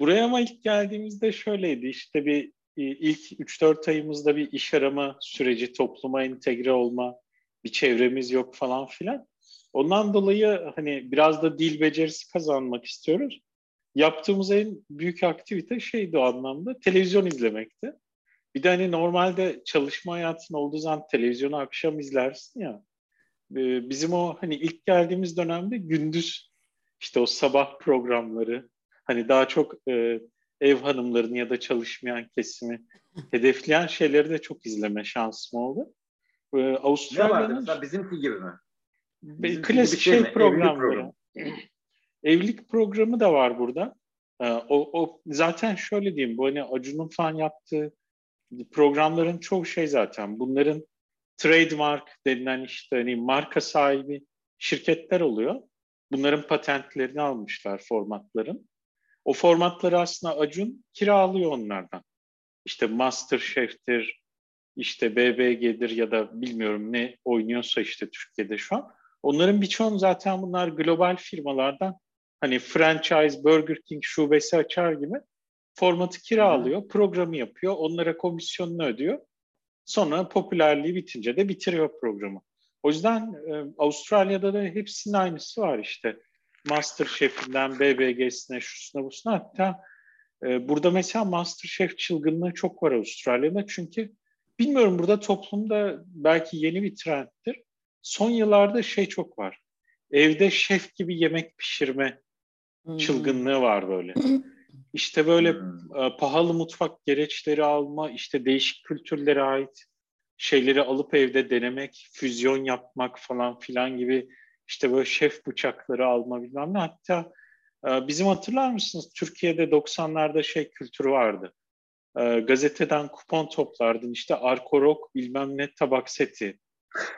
Speaker 4: Buraya ama ilk geldiğimizde şöyleydi. İşte bir ilk 3-4 ayımızda bir iş arama süreci, topluma entegre olma, bir çevremiz yok falan filan. Ondan dolayı hani biraz da dil becerisi kazanmak istiyoruz. Yaptığımız en büyük aktivite şeydi o anlamda televizyon izlemekti. Bir de hani normalde çalışma hayatın olduğu zaman televizyonu akşam izlersin ya. Ee, bizim o hani ilk geldiğimiz dönemde gündüz işte o sabah programları hani daha çok e, ev hanımlarını ya da çalışmayan kesimi hedefleyen şeyleri de çok izleme şansım oldu.
Speaker 1: Ee, Avustralya'nın... Ne bizimki gibi mi?
Speaker 4: Bizim klasik şey, şey programları. Program. Evlilik programı da var burada. Ee, o, o zaten şöyle diyeyim bu hani Acun'un falan yaptığı programların çoğu şey zaten bunların trademark denilen işte hani marka sahibi şirketler oluyor. Bunların patentlerini almışlar formatların. O formatları aslında Acun kiralıyor onlardan. İşte Masterchef'tir, işte BBG'dir ya da bilmiyorum ne oynuyorsa işte Türkiye'de şu an. Onların birçoğunu zaten bunlar global firmalardan hani franchise Burger King şubesi açar gibi formatı kiralıyor, programı yapıyor, onlara komisyonunu ödüyor. Sonra popülerliği bitince de bitiriyor programı. O yüzden e, Avustralya'da da hepsinin aynısı var işte. Master Chef'inden BBG'sine, şusuna busuna hatta e, burada mesela Master Chef çılgınlığı çok var Avustralya'da çünkü bilmiyorum burada toplumda belki yeni bir trendtir. Son yıllarda şey çok var. Evde şef gibi yemek pişirme hmm. çılgınlığı var böyle. İşte böyle hmm. e, pahalı mutfak gereçleri alma, işte değişik kültürlere ait şeyleri alıp evde denemek, füzyon yapmak falan filan gibi işte böyle şef bıçakları alma bilmem ne. Hatta e, bizim hatırlar mısınız Türkiye'de 90'larda şey kültürü vardı. E, gazeteden kupon toplardın işte Arkorok bilmem ne tabak seti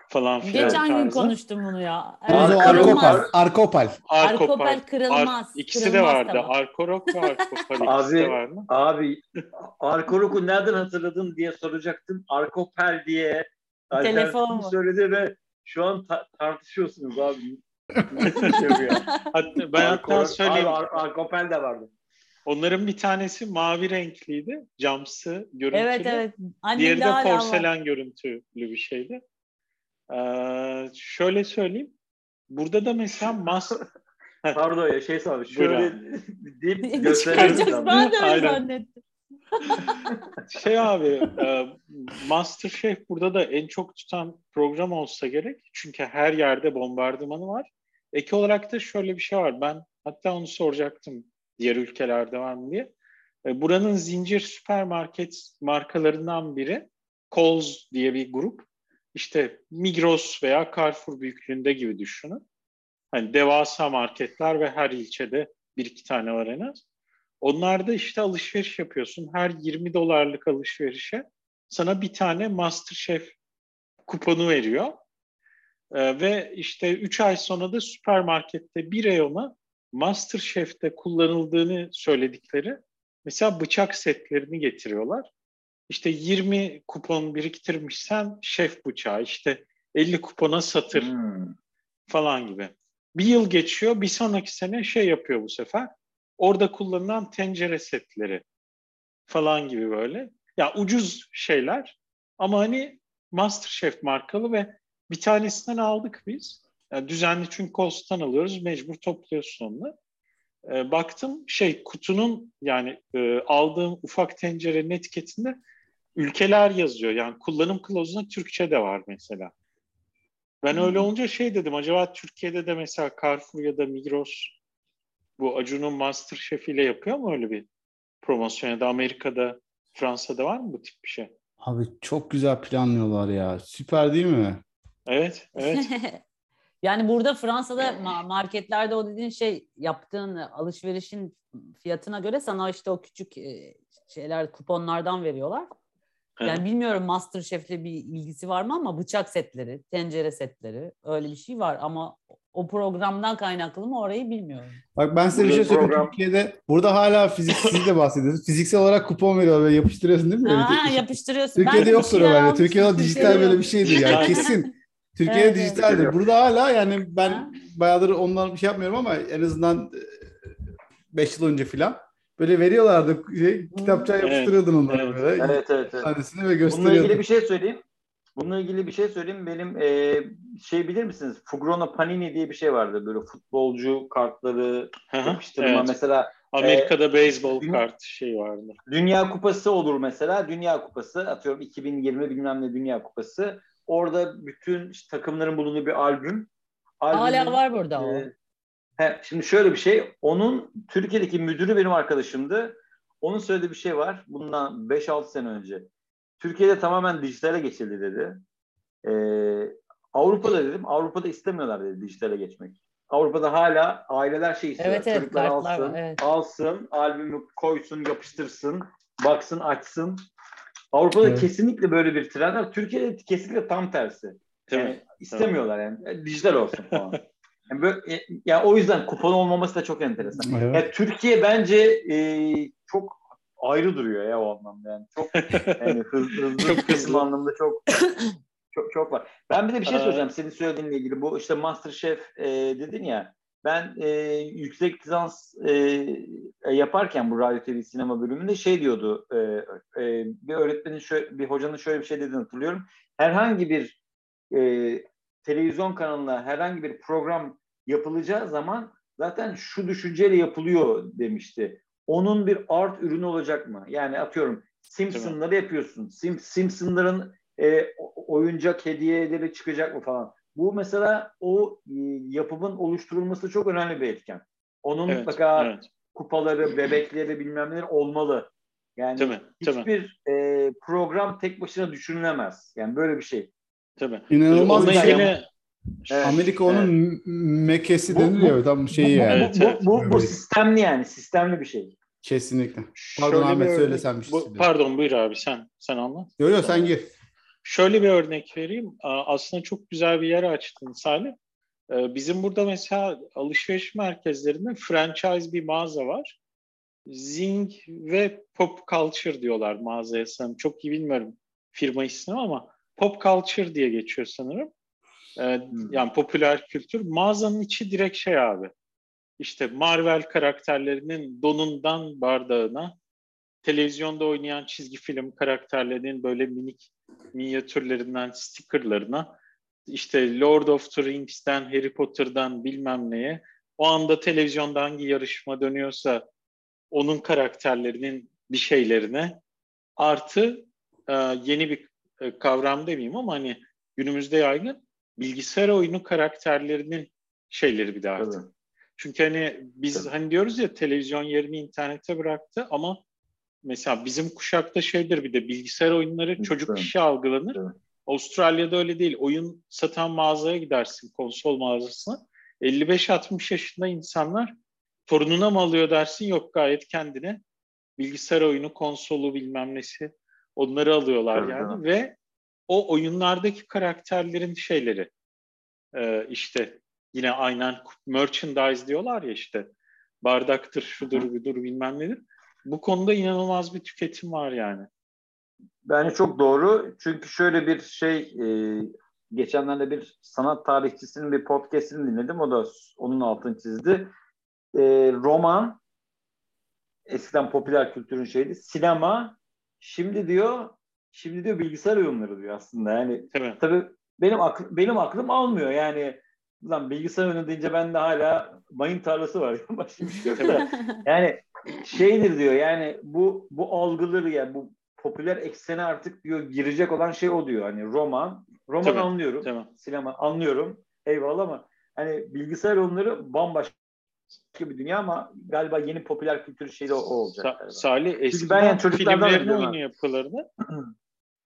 Speaker 4: falan filan.
Speaker 3: Geçen tarzı. gün konuştum bunu ya.
Speaker 2: Arkopal. Arkopal.
Speaker 3: Arkopal kırılmaz.
Speaker 4: Ar- ikisi kırılmaz de vardı. Tabak. Arkorok ve Arkopal ikisi de vardı.
Speaker 1: Abi Arkorok'u nereden hatırladın diye soracaktım. Arkopal diye
Speaker 3: Telefon mu?
Speaker 1: söyledi ve şu an ta- tartışıyorsunuz abi.
Speaker 4: hatta ben hatta söyleyeyim.
Speaker 1: Abi Ar- Arkopal de vardı.
Speaker 4: Onların bir tanesi mavi renkliydi. Camsı görüntülü.
Speaker 3: Evet evet.
Speaker 4: Annem Diğeri de porselen var. görüntülü bir şeydi. Ee, şöyle söyleyeyim. Burada da mesela mas...
Speaker 1: Pardon ya şey sormuş. Şöyle deyip
Speaker 3: gösterelim. Ben de öyle zannettim.
Speaker 4: şey abi e, Masterchef burada da en çok tutan program olsa gerek. Çünkü her yerde bombardımanı var. Eki olarak da şöyle bir şey var. Ben hatta onu soracaktım diğer ülkelerde var mı diye. E, buranın zincir süpermarket markalarından biri Coles diye bir grup işte Migros veya Carrefour büyüklüğünde gibi düşünün. Hani devasa marketler ve her ilçede bir iki tane var en az. Onlarda işte alışveriş yapıyorsun. Her 20 dolarlık alışverişe sana bir tane Masterchef kuponu veriyor. Ee, ve işte 3 ay sonra da süpermarkette bir reyona Masterchef'te kullanıldığını söyledikleri mesela bıçak setlerini getiriyorlar işte 20 kupon biriktirmişsen şef bıçağı, işte 50 kupona satır hmm. falan gibi. Bir yıl geçiyor, bir sonraki sene şey yapıyor bu sefer. Orada kullanılan tencere setleri falan gibi böyle. Ya ucuz şeyler ama hani Masterchef markalı ve bir tanesinden aldık biz. Yani düzenli çünkü Cost'tan alıyoruz, mecbur topluyorsun onu. E, baktım şey kutunun yani e, aldığım ufak tencerenin etiketinde ülkeler yazıyor. Yani kullanım kılavuzunda Türkçe de var mesela. Ben öyle hmm. olunca şey dedim acaba Türkiye'de de mesela Carrefour ya da Migros bu Acun'un Masterchef ile yapıyor mu öyle bir promosyon ya da Amerika'da Fransa'da var mı bu tip bir şey?
Speaker 2: Abi çok güzel planlıyorlar ya. Süper değil mi?
Speaker 4: Evet, evet.
Speaker 3: yani burada Fransa'da marketlerde o dediğin şey yaptığın alışverişin fiyatına göre sana işte o küçük e, şeyler kuponlardan veriyorlar. Yani bilmiyorum Masterchef'le bir ilgisi var mı ama bıçak setleri, tencere setleri öyle bir şey var ama o programdan kaynaklı mı orayı bilmiyorum.
Speaker 2: Bak ben size bir şey söyleyeyim. Program... Türkiye'de burada hala fizik, siz de bahsediyorsunuz. Fiziksel olarak kupon veriyorlar ve yapıştırıyorsun değil mi?
Speaker 3: Ha, öyle yapıştırıyorsun.
Speaker 2: Türkiye'de yoktur o böyle. Türkiye'de dijital böyle bir şeydir yani kesin. Türkiye'de evet, dijitaldir. Evet. Burada hala yani ben ha. bayağıdır ondan bir şey yapmıyorum ama en azından 5 yıl önce filan Böyle veriyorlardı. Şey, kitapçığa evet. yapıştırıyordun onları
Speaker 1: evet. böyle. Evet, evet, evet.
Speaker 2: Tanesini ve gösteriyordun.
Speaker 1: Bununla ilgili bir şey söyleyeyim. Bununla ilgili bir şey söyleyeyim. Benim e, şey bilir misiniz? Fugrono Panini diye bir şey vardı. Böyle futbolcu kartları yapıştırma. Evet. Mesela
Speaker 4: Amerika'da e, beyzbol kart şey vardı.
Speaker 1: Dünya Kupası olur mesela. Dünya Kupası atıyorum 2020 bilmem ne Dünya Kupası. Orada bütün işte, takımların bulunduğu bir albüm.
Speaker 3: Albümün, Hala var burada e, o.
Speaker 1: He, şimdi şöyle bir şey. Onun Türkiye'deki müdürü benim arkadaşımdı. Onun söylediği bir şey var. Bundan 5-6 sene önce. Türkiye'de tamamen dijitale geçildi dedi. Ee, Avrupa'da dedim. Avrupa'da istemiyorlar dedi dijitale geçmek. Avrupa'da hala aileler şey istiyor.
Speaker 3: Evet, evet,
Speaker 1: Çocuklar alsın, evet. alsın, albümü koysun, yapıştırsın, baksın, açsın. Avrupa'da evet. kesinlikle böyle bir trend var. Türkiye'de kesinlikle tam tersi. Yani evet. istemiyorlar yani. E, dijital olsun falan. yani böyle, e, yani o yüzden kupon olmaması da çok enteresan. Evet. Yani Türkiye bence e, çok ayrı duruyor ya o anlamda yani. Çok yani hızlı hızlı çok hızlı anlamda çok çok çok var. Ben bir de bir şey söyleyeceğim senin söylediğinle ilgili. Bu işte MasterChef e, dedin ya. Ben e, yüksek lisans e, yaparken bu radyo TV sinema bölümünde şey diyordu. E, e, bir öğretmenin şöyle, bir hocanın şöyle bir şey dediğini hatırlıyorum. Herhangi bir e, televizyon kanalına herhangi bir program yapılacağı zaman zaten şu düşünceyle yapılıyor demişti. Onun bir art ürünü olacak mı? Yani atıyorum Simpsonları yapıyorsun. Sim, Simpsonların e, oyuncak hediyeleri çıkacak mı falan. Bu mesela o e, yapımın oluşturulması çok önemli bir etken. Onun evet, mutlaka evet. kupaları, bebekleri bilmem neler olmalı. Yani Tabii, hiçbir E, program tek başına düşünülemez. Yani böyle bir şey.
Speaker 2: Tabii. İnanılmaz bir şey. Evet, Amerika onun evet. mekesi deniliyor tam şeyi yani.
Speaker 1: Evet, evet. Bu, bu, bu, bu sistemli yani sistemli bir şey.
Speaker 2: Kesinlikle. Pardon Şöyle Ahmet söylesen bir şey.
Speaker 4: Pardon buyur abi sen sen anlat.
Speaker 2: Yok yok sen gir.
Speaker 4: Şöyle bir örnek vereyim. Aslında çok güzel bir yer açtın Salih. Ee, bizim burada mesela alışveriş merkezlerinde franchise bir mağaza var. Zing ve Pop Culture diyorlar mağazaya sanırım. Çok iyi bilmiyorum firma ismi ama Pop Culture diye geçiyor sanırım. Hmm. Yani popüler kültür. Mağazanın içi direkt şey abi. İşte Marvel karakterlerinin donundan bardağına, televizyonda oynayan çizgi film karakterlerinin böyle minik minyatürlerinden stickerlarına işte Lord of the Rings'ten, Harry Potter'dan bilmem neye o anda televizyonda hangi yarışma dönüyorsa onun karakterlerinin bir şeylerine artı e, yeni bir e, kavram demeyeyim ama hani günümüzde yaygın bilgisayar oyunu karakterlerinin şeyleri bir de artık. Evet. Çünkü hani biz evet. hani diyoruz ya televizyon yerini internete bıraktı ama mesela bizim kuşakta şeydir bir de bilgisayar oyunları çocuk işi algılanır. Evet. Avustralya'da öyle değil. Oyun satan mağazaya gidersin, konsol mağazasına. 55-60 yaşında insanlar torununa mı alıyor dersin? Yok gayet kendine. Bilgisayar oyunu, konsolu bilmem nesi onları alıyorlar evet, yani. Evet. Ve o oyunlardaki karakterlerin şeyleri e, işte yine aynen merchandise diyorlar ya işte bardaktır, şudur, budur bilmem nedir bu konuda inanılmaz bir tüketim var yani.
Speaker 1: Bence çok doğru. Çünkü şöyle bir şey e, geçenlerde bir sanat tarihçisinin bir podcastini dinledim. O da onun altını çizdi. E, roman eskiden popüler kültürün şeydi. Sinema şimdi diyor şimdi diyor bilgisayar oyunları diyor aslında. Yani tabii, tabii benim akl, benim aklım almıyor. Yani lan bilgisayar oyunu deyince ben de hala mayın tarlası var. Başka bir şey yok da. yani şeydir diyor yani bu bu algıları yani bu popüler eksene artık diyor girecek olan şey o diyor. Hani roman, roman Tabii. anlıyorum. Tamam. Sinema anlıyorum. Eyvallah ama hani bilgisayar oyunları bambaşka bir dünya ama galiba yeni popüler kültür şeyi de o, olacak. Sa-
Speaker 4: Salih eskiden ben yani filmlerin oyunu yapılarını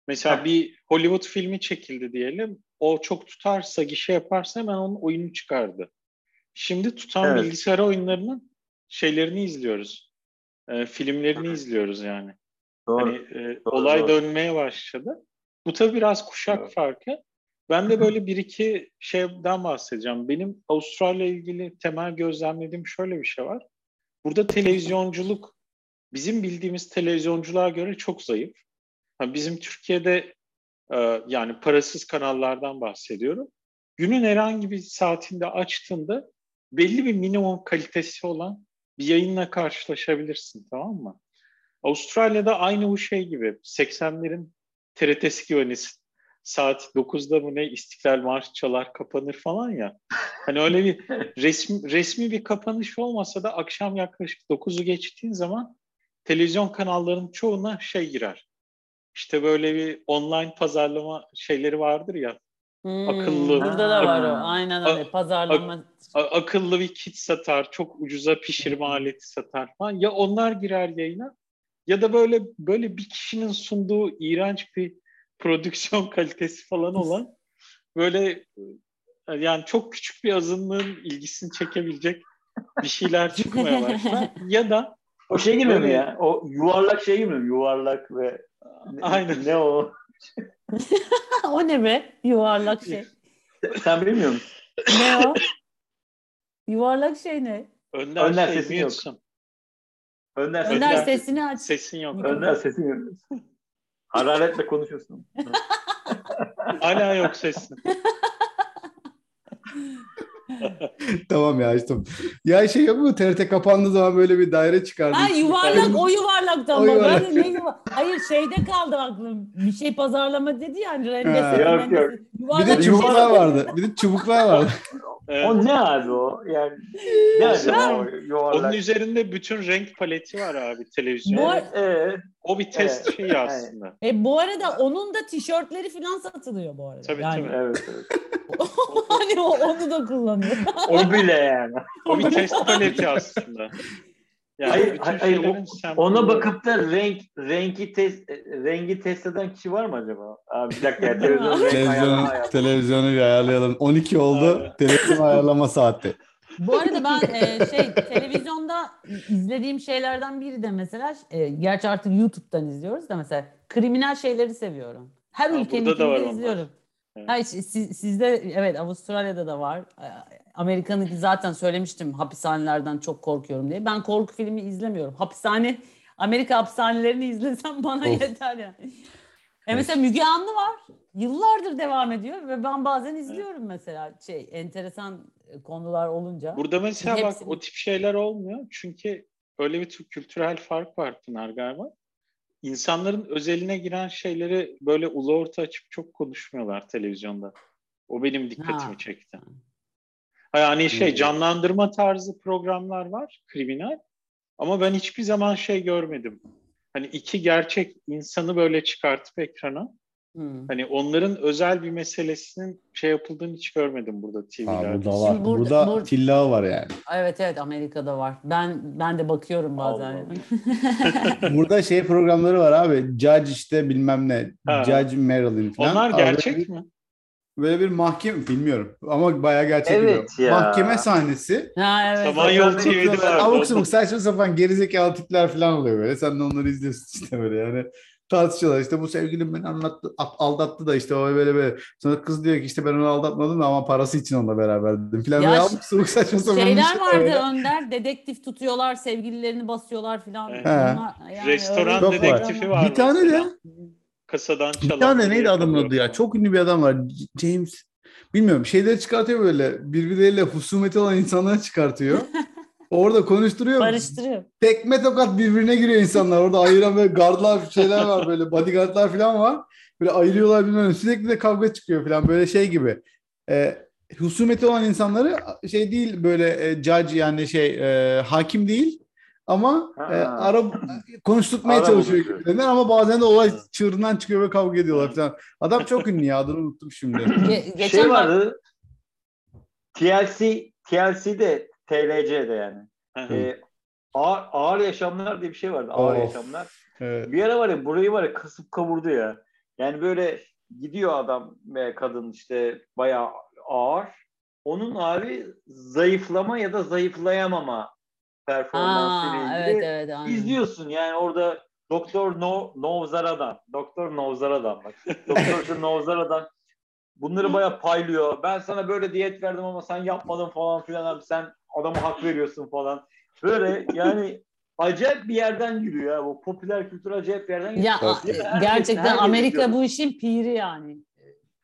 Speaker 4: mesela bir Hollywood filmi çekildi diyelim. O çok tutarsa, gişe yaparsa hemen onun oyunu çıkardı. Şimdi tutan evet. bilgisayar oyunlarının şeylerini izliyoruz. E, filmlerini izliyoruz yani. Doğru. Hani, e, doğru, olay doğru. dönmeye başladı. Bu tabii biraz kuşak doğru. farkı. Ben de böyle bir iki şeyden bahsedeceğim. Benim Avustralya ilgili temel gözlemlediğim şöyle bir şey var. Burada televizyonculuk bizim bildiğimiz televizyonculuğa göre çok zayıf. Bizim Türkiye'de e, yani parasız kanallardan bahsediyorum. Günün herhangi bir saatinde açtığında belli bir minimum kalitesi olan bir yayınla karşılaşabilirsin tamam mı? Avustralya'da aynı bu şey gibi 80'lerin TRT'si gibi hani saat 9'da mı ne İstiklal Marşı çalar kapanır falan ya. Hani öyle bir resmi, resmi bir kapanış olmasa da akşam yaklaşık 9'u geçtiğin zaman televizyon kanallarının çoğuna şey girer. İşte böyle bir online pazarlama şeyleri vardır ya.
Speaker 3: Hmm, akıllı. Burada da var o. Aynen öyle. Pazarlama.
Speaker 4: A, akıllı bir kit satar, çok ucuza pişirme hmm. aleti satar falan. Ya onlar girer yayına ya da böyle böyle bir kişinin sunduğu iğrenç bir prodüksiyon kalitesi falan olan böyle yani çok küçük bir azınlığın ilgisini çekebilecek bir şeyler çıkmaya başlar. ya da
Speaker 1: O şey gibi mi ya? O yuvarlak şey gibi mi? Yuvarlak ve
Speaker 4: Aynen.
Speaker 1: ne o?
Speaker 3: o ne be? Yuvarlak şey.
Speaker 1: Sen bilmiyor musun?
Speaker 3: Ne o? Yuvarlak şey ne?
Speaker 4: Önder,
Speaker 1: Önder
Speaker 4: şey,
Speaker 1: sesin yok.
Speaker 4: mute'sun.
Speaker 1: Önder,
Speaker 3: Önder
Speaker 1: Önder,
Speaker 3: sesini aç.
Speaker 4: Sesin yok.
Speaker 1: Önder sesin yok. Hararetle konuşuyorsun.
Speaker 4: Hala yok sesin.
Speaker 2: tamam ya açtım. Ya şey yok mu TRT kapandığı zaman böyle bir daire çıkardı.
Speaker 3: Ha yuvarlak o yuvarlaktan
Speaker 2: O yuvarlak.
Speaker 3: Ben ne yuva- Hayır şeyde kaldı aklım. Bir şey pazarlama dedi ya hani rendesi.
Speaker 2: Ha.
Speaker 1: Yok,
Speaker 3: rendesi.
Speaker 1: yok.
Speaker 2: Bir
Speaker 3: Yuvarlak
Speaker 2: de
Speaker 3: bir şey
Speaker 2: çubuklar vardı. Bir de çubuklar vardı.
Speaker 4: Evet.
Speaker 1: O ne abi o? Yani ne acaba o
Speaker 4: Onun
Speaker 1: yuvarlak?
Speaker 4: üzerinde bütün renk paleti var abi televizyon.
Speaker 3: Bu-
Speaker 1: Evet.
Speaker 4: O bir test
Speaker 1: Evet.
Speaker 4: şeyi aslında.
Speaker 3: E bu arada onun da tişörtleri falan satılıyor bu arada.
Speaker 4: Tabii,
Speaker 3: yani.
Speaker 4: tabii.
Speaker 1: Evet, evet.
Speaker 3: hani o, onu da kullanıyor.
Speaker 1: O bile yani.
Speaker 4: O bir test paleti aslında. Yani
Speaker 1: Hayır, hayır,
Speaker 4: sembolü-
Speaker 1: Ona bakıp da renk rengi test rengi test eden kişi var mı acaba? Abi bir dakika ya televizyon ayarlama
Speaker 2: Televizyonu, bir ayarlayalım. 12 oldu. Televizyon ayarlama saati.
Speaker 3: Bu arada ben e, şey televizyonda izlediğim şeylerden biri de mesela e, gerçi artık YouTube'dan izliyoruz da mesela kriminal şeyleri seviyorum. Her
Speaker 4: Ha,
Speaker 3: ülkenin izliyorum.
Speaker 4: Evet.
Speaker 3: Ha, siz- sizde evet Avustralya'da da var. E, Amerika'nın zaten söylemiştim hapishanelerden çok korkuyorum diye. Ben korku filmi izlemiyorum. Hapishane Amerika hapishanelerini izlesem bana
Speaker 2: Of.
Speaker 3: yeter yani. E mesela Müge Anlı var. Yıllardır devam ediyor ve ben bazen izliyorum mesela şey enteresan konular olunca.
Speaker 4: Burada mesela bak
Speaker 3: Hepsini-
Speaker 4: o tip şeyler olmuyor. Çünkü öyle bir tür- kültürel fark var Pınar galiba. İnsanların özeline giren şeyleri böyle ulu orta açıp çok konuşmuyorlar televizyonda. O benim dikkatimi
Speaker 3: Ha.
Speaker 4: çekti. Yani şey canlandırma tarzı programlar var, kriminal. Ama ben hiçbir zaman şey görmedim. Hani iki gerçek insanı böyle çıkartıp ekrana.
Speaker 3: Hmm.
Speaker 4: Hani onların özel bir meselesinin şey yapıldığını hiç görmedim burada TV'lerde.
Speaker 2: Ha, burada var.
Speaker 3: Şimdi burada-
Speaker 2: Burada,
Speaker 3: burada-
Speaker 2: tilla var yani.
Speaker 3: Evet evet Amerika'da var. Ben ben de bakıyorum bazen.
Speaker 2: Burada şey programları var abi. Judge işte bilmem ne.
Speaker 4: Ha.
Speaker 2: Judge Marilyn falan.
Speaker 4: Onlar
Speaker 2: Abi
Speaker 4: gerçek
Speaker 2: bir-
Speaker 4: mi?
Speaker 2: Böyle bir mahkeme bilmiyorum ama bayağı gerçek
Speaker 1: Evet
Speaker 2: gibi.
Speaker 1: ya.
Speaker 2: Mahkeme sahnesi.
Speaker 3: ha evet.
Speaker 4: Samanyolu
Speaker 3: evet.
Speaker 4: TV'de var.
Speaker 2: Abuk sabuk saçma sapan gerizekalı tipler falan oluyor böyle. Sen de onları izliyorsun işte böyle yani. Tartışıyorlar işte bu sevgilim beni anlattı, aldattı da işte o böyle böyle. Sonra kız diyor ki işte ben onu aldatmadım da ama parası için onunla beraberdim falan.
Speaker 3: Ya
Speaker 2: Böyle
Speaker 3: ş-
Speaker 2: abuk sabuk saçma sapan bir
Speaker 3: Şeyler
Speaker 2: şey
Speaker 3: vardı
Speaker 2: böyle.
Speaker 3: Önder. Dedektif tutuyorlar, sevgililerini basıyorlar filan.
Speaker 4: Evet.
Speaker 3: Yani
Speaker 4: Restoran
Speaker 3: öyle
Speaker 2: var.
Speaker 4: dedektifi var.
Speaker 2: Bir tane de
Speaker 4: Kasadan çalan.
Speaker 2: bir tane neydi adamın adı ya? Çok ünlü bir adam var. James. Bilmiyorum şeyleri çıkartıyor böyle. Birbirleriyle husumeti olan insanları çıkartıyor. Orada konuşturuyor.
Speaker 3: Barıştırıyor.
Speaker 2: tekme tokat birbirine giriyor insanlar. Orada ayıran böyle gardlar şeyler var böyle bodyguardlar falan var. Böyle ayırıyorlar bilmem ne. Sürekli de kavga çıkıyor falan böyle şey gibi. Ee, husumeti olan insanları şey değil böyle e, judge yani şey e, hakim değil ama
Speaker 1: Ha.
Speaker 2: e, ara konuşturmaya çalışıyor gibilerinden ama bazen de olay çığırından çıkıyor ve kavga ediyorlar falan. Adam çok ünlü ya adını unuttum şimdi.
Speaker 3: Ge- geçen
Speaker 1: Şey vardı. TLC TLC'de TLC'de yani. Ee, ağır, ağır yaşamlar diye bir şey vardı. Ağır
Speaker 2: Of.
Speaker 1: yaşamlar.
Speaker 2: Evet.
Speaker 1: Bir ara var ya burayı var ya kasıp kavurdu ya. Yani böyle gidiyor adam ve kadın işte bayağı ağır. Onun abi zayıflama ya da zayıflayamama performansıyla
Speaker 3: Ha,
Speaker 1: ilgili
Speaker 3: evet evet aynen.
Speaker 1: izliyorsun. Yani orada Doktor no, Novzara'dan. Doktor Novzara'dan bak. Doktor şu Novzara'dan bunları bayağı paylıyor. Ben sana böyle diyet verdim ama sen yapmadın falan filan abi. Sen adama hak veriyorsun falan. Böyle yani acayip bir yerden giriyor ya. Bu popüler kültür acayip bir yerden giriyor.
Speaker 3: Ya
Speaker 1: Herkes-
Speaker 3: gerçekten
Speaker 1: herkes
Speaker 3: Amerika bu işin piri yani.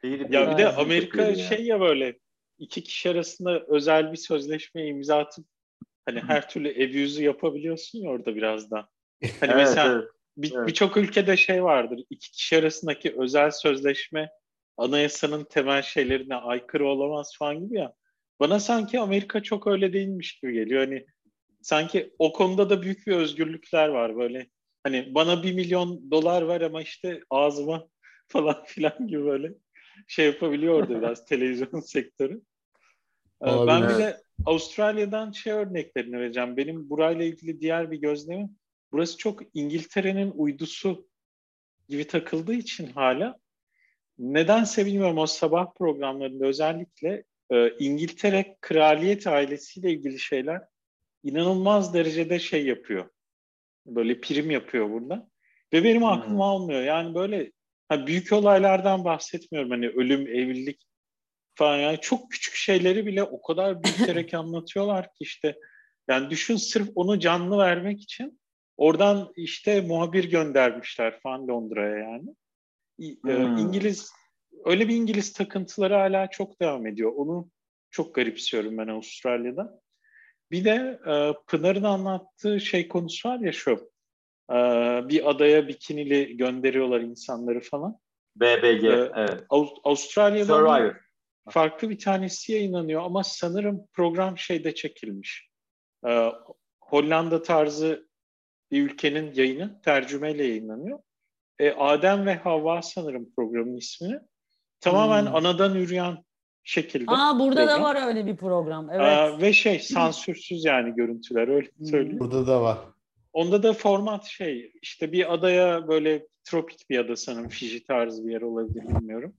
Speaker 1: Değil,
Speaker 4: Ya bir de. Amerika şey ya böyle iki kişi arasında özel bir sözleşme imza atıp hani her türlü abuse'u yapabiliyorsun ya orada biraz da. Hani
Speaker 1: Evet,
Speaker 4: mesela
Speaker 1: evet.
Speaker 4: bir-
Speaker 1: evet.
Speaker 4: birçok ülkede şey vardır. iki kişi arasındaki özel sözleşme anayasanın temel şeylerine aykırı olamaz falan gibi ya. Bana sanki Amerika çok öyle değilmiş gibi geliyor. Hani sanki o konuda da büyük bir özgürlükler var böyle. Hani bana bir milyon dolar ver ama işte ağzıma falan filan gibi böyle şey yapabiliyor orada biraz televizyon sektörü. Ee, Ben
Speaker 2: Olabilir.
Speaker 4: bir de Avustralya'dan şey örneklerini vereceğim. Benim burayla ilgili diğer bir gözlemim. Burası çok İngiltere'nin uydusu gibi takıldığı için hala nedense bilmiyorum o sabah programlarında özellikle e, İngiltere kraliyet ailesiyle ilgili şeyler inanılmaz derecede şey yapıyor. Böyle prim yapıyor burada. Ve benim aklım hmm. almıyor. Yani böyle ha, büyük olaylardan bahsetmiyorum. Hani ölüm, evlilik falan. Yani çok küçük şeyleri bile o kadar büyüterek anlatıyorlar ki işte. Yani düşün sırf onu canlı vermek için oradan işte muhabir göndermişler falan Londra'ya yani. E, hmm. İngiliz öyle bir İngiliz takıntıları hala çok devam ediyor. Onu çok garipsiyorum ben Avustralya'da. Bir de e, Pınar'ın anlattığı şey konusu var ya şu. E, bir adaya bikinili gönderiyorlar insanları falan.
Speaker 1: BBG, e, evet.
Speaker 4: Avustralya'da Survivor. farklı bir tanesi yayınlanıyor ama sanırım program şeyde çekilmiş. E, Hollanda tarzı bir ülkenin yayını tercümeyle yayınlanıyor. E, Adem ve Havva sanırım programın ismi. Tamamen hmm. anadan yürüyen şekilde.
Speaker 3: Aa burada program. da var öyle bir program. Evet. Aa,
Speaker 4: ve şey sansürsüz yani görüntüler öyle hmm. söyleyeyim.
Speaker 2: Burada da var.
Speaker 4: Onda da format şey işte bir adaya böyle tropik bir ada sanırım Fiji tarzı bir yer olabilir bilmiyorum.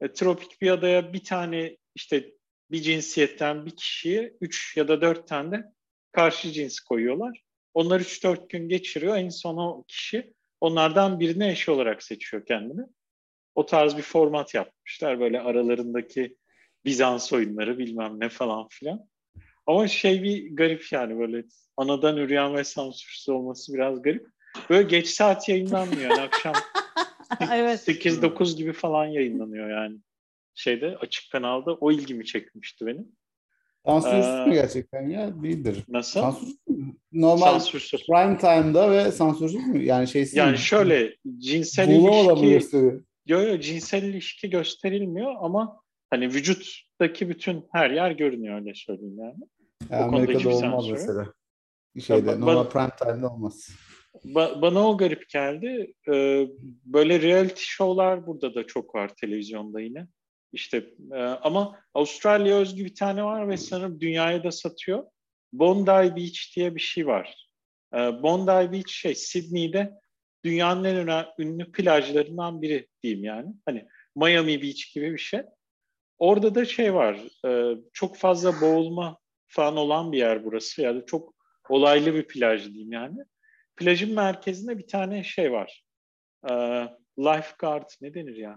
Speaker 4: E, tropik bir adaya bir tane işte bir cinsiyetten bir kişiye üç ya da dört tane de karşı cins koyuyorlar. Onlar üç dört gün geçiriyor. En son o kişi onlardan birini eş olarak seçiyor kendini. O tarz bir format yapmışlar. Böyle aralarındaki Bizans oyunları bilmem ne falan filan. Ama şey bir garip yani böyle anadan üreyen ve sansürsüz olması biraz garip. Böyle geç saat yayınlanmıyor yani akşam evet. 8-9 gibi falan yayınlanıyor yani. Şeyde açık kanalda o ilgimi çekmişti benim.
Speaker 2: Sansürsüz ee, mü gerçekten ya? Değildir.
Speaker 4: Nasıl? Sansürsüz
Speaker 2: Normal sansürsüz. prime time'da ve sansürsüz mü? Yani şeysiz
Speaker 4: Yani mi? şöyle cinsel Buğla ilişki... Yok yok cinsel ilişki gösterilmiyor ama hani vücuttaki bütün her yer görünüyor öyle söyleyeyim yani.
Speaker 2: Ya, Amerika'da olmaz mesela. Şeyde, ya, normal prime time'da olmaz.
Speaker 4: Ba- bana o garip geldi. Ee, böyle reality show'lar burada da çok var televizyonda yine. İşte e, ama Avustralya özgü bir tane var ve sanırım dünyaya da satıyor. Bondi Beach diye bir şey var. E, Bondi Beach şey Sydney'de dünyanın en önemli, ünlü plajlarından biri diyeyim yani. Hani Miami Beach gibi bir şey. Orada da şey var, e, çok fazla boğulma falan olan bir yer burası. Yani çok olaylı bir plaj diyeyim yani. Plajın merkezinde bir tane şey var. E, lifeguard ne denir ya?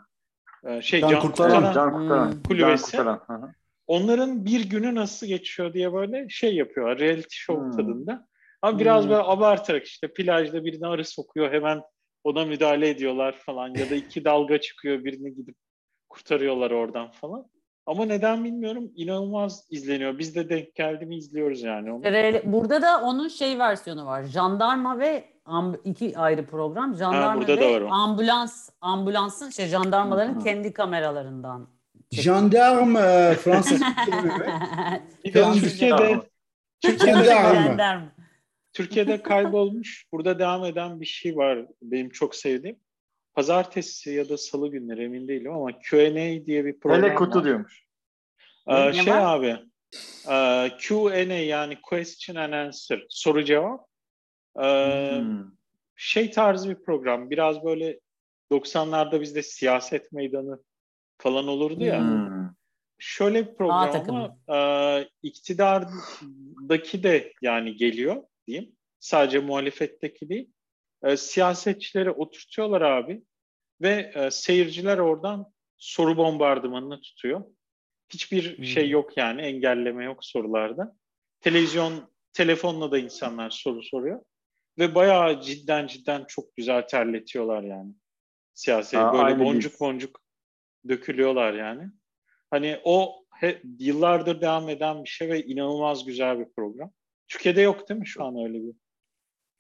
Speaker 4: E, şey can, can kurtaran, kurtaran, can kurtaran hmm. kulübesi. Can kurtaran. Onların bir günü nasıl geçiyor diye böyle şey yapıyor. Reality show hmm. tadında. Ama biraz hmm. böyle abartarak işte plajda birine arı sokuyor hemen ona müdahale ediyorlar falan ya da iki dalga çıkıyor birini gidip kurtarıyorlar oradan falan. Ama neden bilmiyorum inanılmaz izleniyor. Biz de denk geldi mi izliyoruz yani onu.
Speaker 3: Burada da onun şey versiyonu var. Jandarma ve iki ayrı program. Jandarma ha, ve ambulans ambulansın şey jandarmaların Hı-hı. kendi kameralarından.
Speaker 2: Jandarma Fransız
Speaker 4: de Türkiye'de Türkiye'de, Türkiye'de kaybolmuş. Burada devam eden bir şey var benim çok sevdiğim pazartesi ya da salı günleri emin değilim ama Q&A diye bir program
Speaker 1: Hele kutu var. diyormuş.
Speaker 4: Ee, şey var? abi e, Q&A yani question and answer soru cevap ee, hmm. şey tarzı bir program biraz böyle 90'larda bizde siyaset meydanı falan olurdu ya. Hmm. Şöyle bir program ama e, iktidardaki de yani geliyor diyeyim. Sadece muhalefetteki değil e, siyasetçileri oturtuyorlar abi ve e, seyirciler oradan soru bombardımanını tutuyor. Hiçbir hmm. şey yok yani engelleme yok sorularda. Televizyon, telefonla da insanlar soru soruyor. Ve bayağı cidden cidden çok güzel terletiyorlar yani. Siyasi Aa, böyle boncuk boncuk dökülüyorlar yani. Hani o he, yıllardır devam eden bir şey ve inanılmaz güzel bir program. Türkiye'de yok değil mi şu an öyle bir?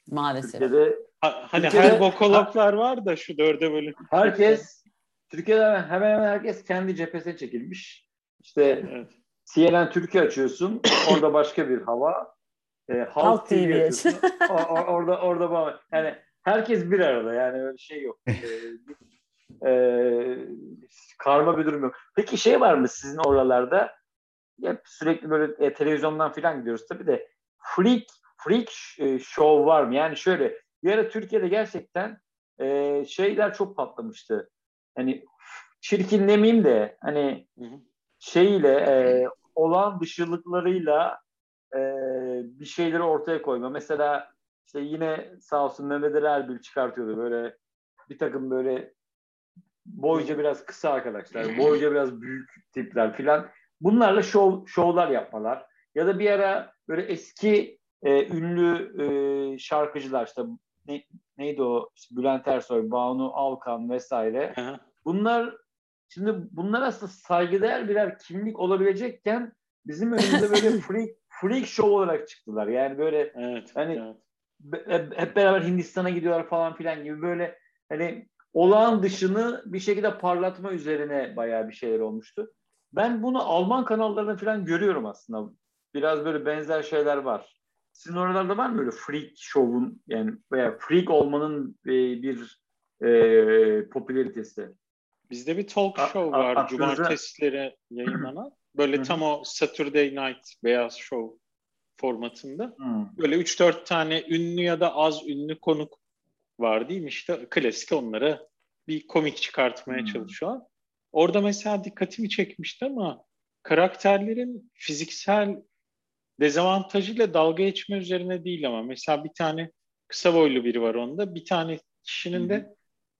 Speaker 3: Maalesef.
Speaker 4: Türkiye'de Ha, hani Türkiye'de, her bokologlar var da şu dörde bölüm.
Speaker 1: Herkes Türkiye'de hemen hemen herkes kendi cephesine çekilmiş. İşte evet. CNN Türkiye açıyorsun. orada başka bir hava. E, Halk, Halk TV, TV açıyorsun. or, orada orada bana yani herkes bir arada yani öyle şey yok. e, e, karma bir durum yok. Peki şey var mı sizin oralarda? Hep sürekli böyle e, televizyondan falan gidiyoruz tabii de freak freak e, show var mı? Yani şöyle bir ara Türkiye'de gerçekten e, şeyler çok patlamıştı. Hani çirkin demeyeyim de hani şeyle e, olan dışılıklarıyla e, bir şeyleri ortaya koyma. Mesela işte yine sağ olsun Mehmet Ali Erbil çıkartıyordu böyle bir takım böyle boyca biraz kısa arkadaşlar, boyca biraz büyük tipler filan. Bunlarla şov, şovlar yapmalar. Ya da bir ara böyle eski e, ünlü e, şarkıcılar işte ne, neydi o işte Bülent Ersoy, Banu Alkan vesaire. Bunlar şimdi bunlar aslında saygıdeğer birer kimlik olabilecekken bizim önümüzde böyle freak freak show olarak çıktılar. Yani böyle evet, hani evet. hep beraber Hindistan'a gidiyorlar falan filan gibi böyle hani olağan dışını bir şekilde parlatma üzerine bayağı bir şeyler olmuştu. Ben bunu Alman kanallarında falan görüyorum aslında. Biraz böyle benzer şeyler var. Sizin oralarda var mı böyle freak show'un yani veya freak olmanın e, bir e, popülaritesi?
Speaker 4: Bizde bir talk show var a, cumartesileri yayınlanan. Böyle tam o Saturday Night Beyaz Show formatında. Hmm. Böyle 3-4 tane ünlü ya da az ünlü konuk var değil mi? İşte klasik onlara bir komik çıkartmaya hmm. çalışıyor. Orada mesela dikkatimi çekmişti ama karakterlerin fiziksel dezavantajıyla dalga geçme üzerine değil ama mesela bir tane kısa boylu biri var onda. Bir tane kişinin de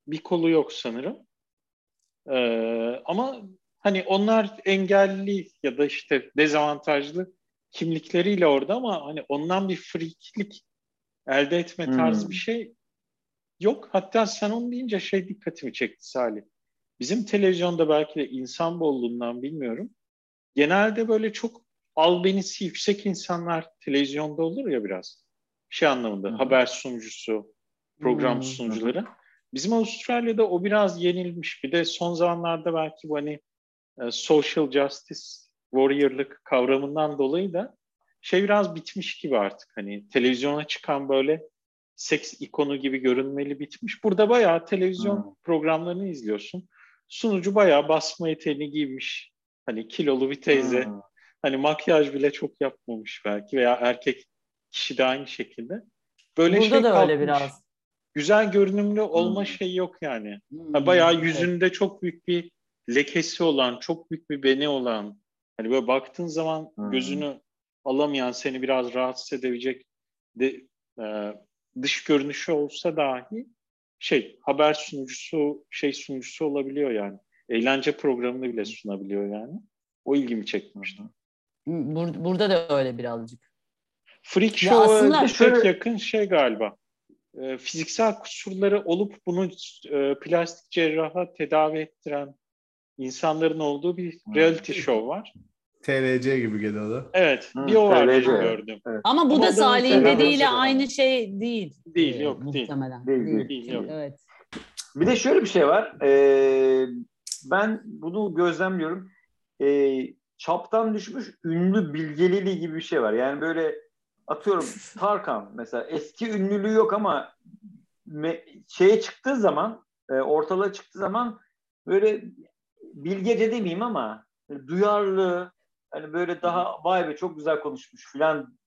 Speaker 4: bir kolu yok sanırım. Ee, ama hani onlar engelli ya da işte dezavantajlı kimlikleriyle orada ama hani ondan bir friklik elde etme tarzı hmm. bir şey yok. Hatta sen onu deyince şey dikkatimi çekti Salih. Bizim televizyonda belki de insan bolluğundan bilmiyorum. Genelde böyle çok albenisi yüksek insanlar televizyonda olur ya biraz. Şey anlamında Hı-hı. haber sunucusu, program Hı-hı. sunucuları. Bizim Avustralya'da o biraz yenilmiş. Bir de son zamanlarda belki bu hani e, social justice, warrior'lık kavramından dolayı da şey biraz bitmiş gibi artık. Hani televizyona çıkan böyle seks ikonu gibi görünmeli bitmiş. Burada bayağı televizyon hmm. programlarını izliyorsun. Sunucu bayağı basma eteğini giymiş. Hani kilolu bir teyze. Hmm. Hani makyaj bile çok yapmamış belki veya erkek kişi de aynı şekilde. Böyle Burada şey da kalkmış. öyle biraz. Güzel görünümlü olma hmm. şeyi yok yani. Hmm. Bayağı yüzünde evet. çok büyük bir lekesi olan, çok büyük bir beni olan. Hani böyle baktığın zaman hmm. gözünü alamayan, seni biraz rahatsız edebilecek de, e, dış görünüşü olsa dahi şey haber sunucusu, şey sunucusu olabiliyor yani. Eğlence programını bile sunabiliyor yani. O ilgimi çekmişti.
Speaker 3: Bur- burada da öyle birazcık.
Speaker 4: Freak Show'a aslında... şöyle... yakın şey galiba. E, fiziksel kusurları olup bunu e, plastik cerraha tedavi ettiren insanların olduğu bir reality show var.
Speaker 2: TLC gibi geliyordu.
Speaker 4: Evet. Hı, bir o var gördüm.
Speaker 3: Evet. Ama bu Ama da Salih'in dediğiyle aynı şey değil.
Speaker 4: Değil yok ee, değil. Muhtemelen.
Speaker 1: Değil, değil. değil yok. Evet. Bir de şöyle bir şey var. Ee, ben bunu gözlemliyorum. Ee, çaptan düşmüş ünlü bilgeliliği gibi bir şey var. Yani böyle atıyorum Tarkan mesela eski ünlülüğü yok ama me, şeye çıktığı zaman e, ortalığa çıktığı zaman böyle bilgece demeyeyim ama duyarlı hani böyle daha vay be çok güzel konuşmuş filan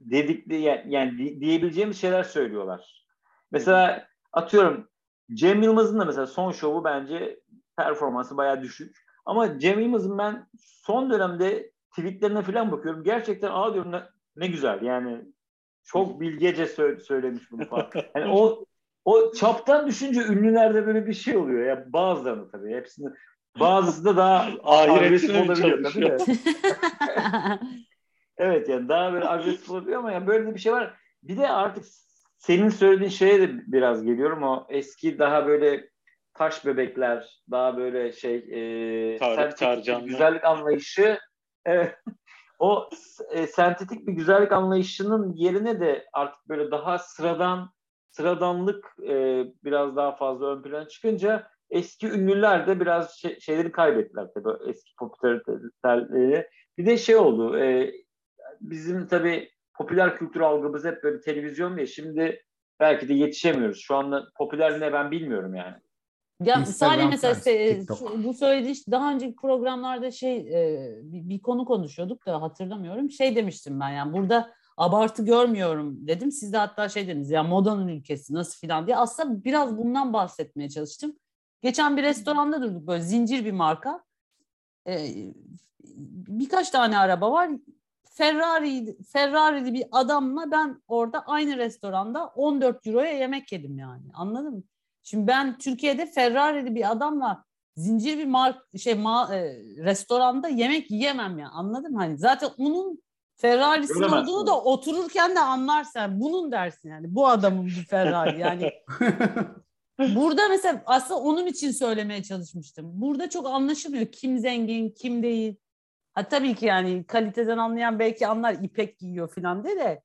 Speaker 1: dedik yani, yani diyebileceğimiz şeyler söylüyorlar. Mesela atıyorum Cem Yılmaz'ın da mesela son şovu bence performansı bayağı düşük. Ama Cem Yılmaz'ın ben son dönemde tweetlerine falan bakıyorum. Gerçekten aa diyorum ne, ne güzel yani çok bilgece sö- söylemiş bunu falan. Yani o o çaptan düşünce ünlülerde böyle bir şey oluyor ya bazılarını tabii hepsini bazısı da daha agresif olabiliyor tabii de. evet yani daha böyle agresif olabiliyor ama yani böyle bir şey var. Bir de artık senin söylediğin şeye de biraz geliyorum o eski daha böyle taş bebekler, daha böyle şey e, sentetik güzellik anlayışı evet, o e, sentetik bir güzellik anlayışının yerine de artık böyle daha sıradan sıradanlık e, biraz daha fazla ön plana çıkınca eski ünlüler de biraz şey, şeyleri kaybettiler tabii eski popülariteleri. Bir de şey oldu e, bizim tabii popüler kültür algımız hep böyle televizyon diye şimdi belki de yetişemiyoruz. Şu anda popüler ne ben bilmiyorum yani.
Speaker 3: Ya sadece mesela se, bu söylediği daha önceki programlarda şey e, bir, bir konu konuşuyorduk da hatırlamıyorum. Şey demiştim ben yani burada abartı görmüyorum dedim. Siz de hatta şey dediniz ya modanın ülkesi nasıl filan diye. Aslında biraz bundan bahsetmeye çalıştım. Geçen bir restoranda durduk böyle zincir bir marka. Ee, birkaç tane araba var. Ferrari Ferrari'li bir adamla ben orada aynı restoranda 14 euroya yemek yedim yani. Anladın mı? Şimdi ben Türkiye'de Ferrari'li bir adamla zincir bir mark şey ma, e, restoranda yemek yiyemem ya. Anladın mı? Hani zaten onun Ferrari'sin olduğunu da otururken de anlarsan bunun dersin yani. Bu adamın bir Ferrari yani. Burada mesela aslında onun için söylemeye çalışmıştım. Burada çok anlaşılmıyor kim zengin, kim değil. Ha tabii ki yani kaliteden anlayan belki anlar ipek giyiyor falan de de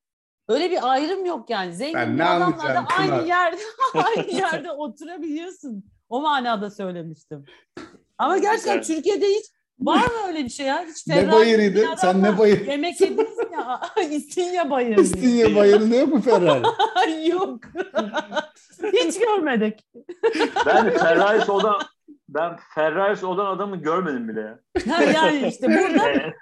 Speaker 3: öyle bir ayrım yok yani. Zengin bir adamla da aynı yerde aynı yerde oturabiliyorsun. O manada söylemiştim. Ama gerçekten evet. Türkiye'de hiç var mı öyle bir şey ya? Hiç
Speaker 2: ne bayırıydı? Sen ne bayır?
Speaker 3: Yemek yediniz ya. İstinye bayırı.
Speaker 2: İstinye bayırı yok mu Ferrari?
Speaker 3: yok. hiç görmedik.
Speaker 1: Ben Ferrari olan ben Ferrari olan adamı görmedim bile.
Speaker 3: yani işte burada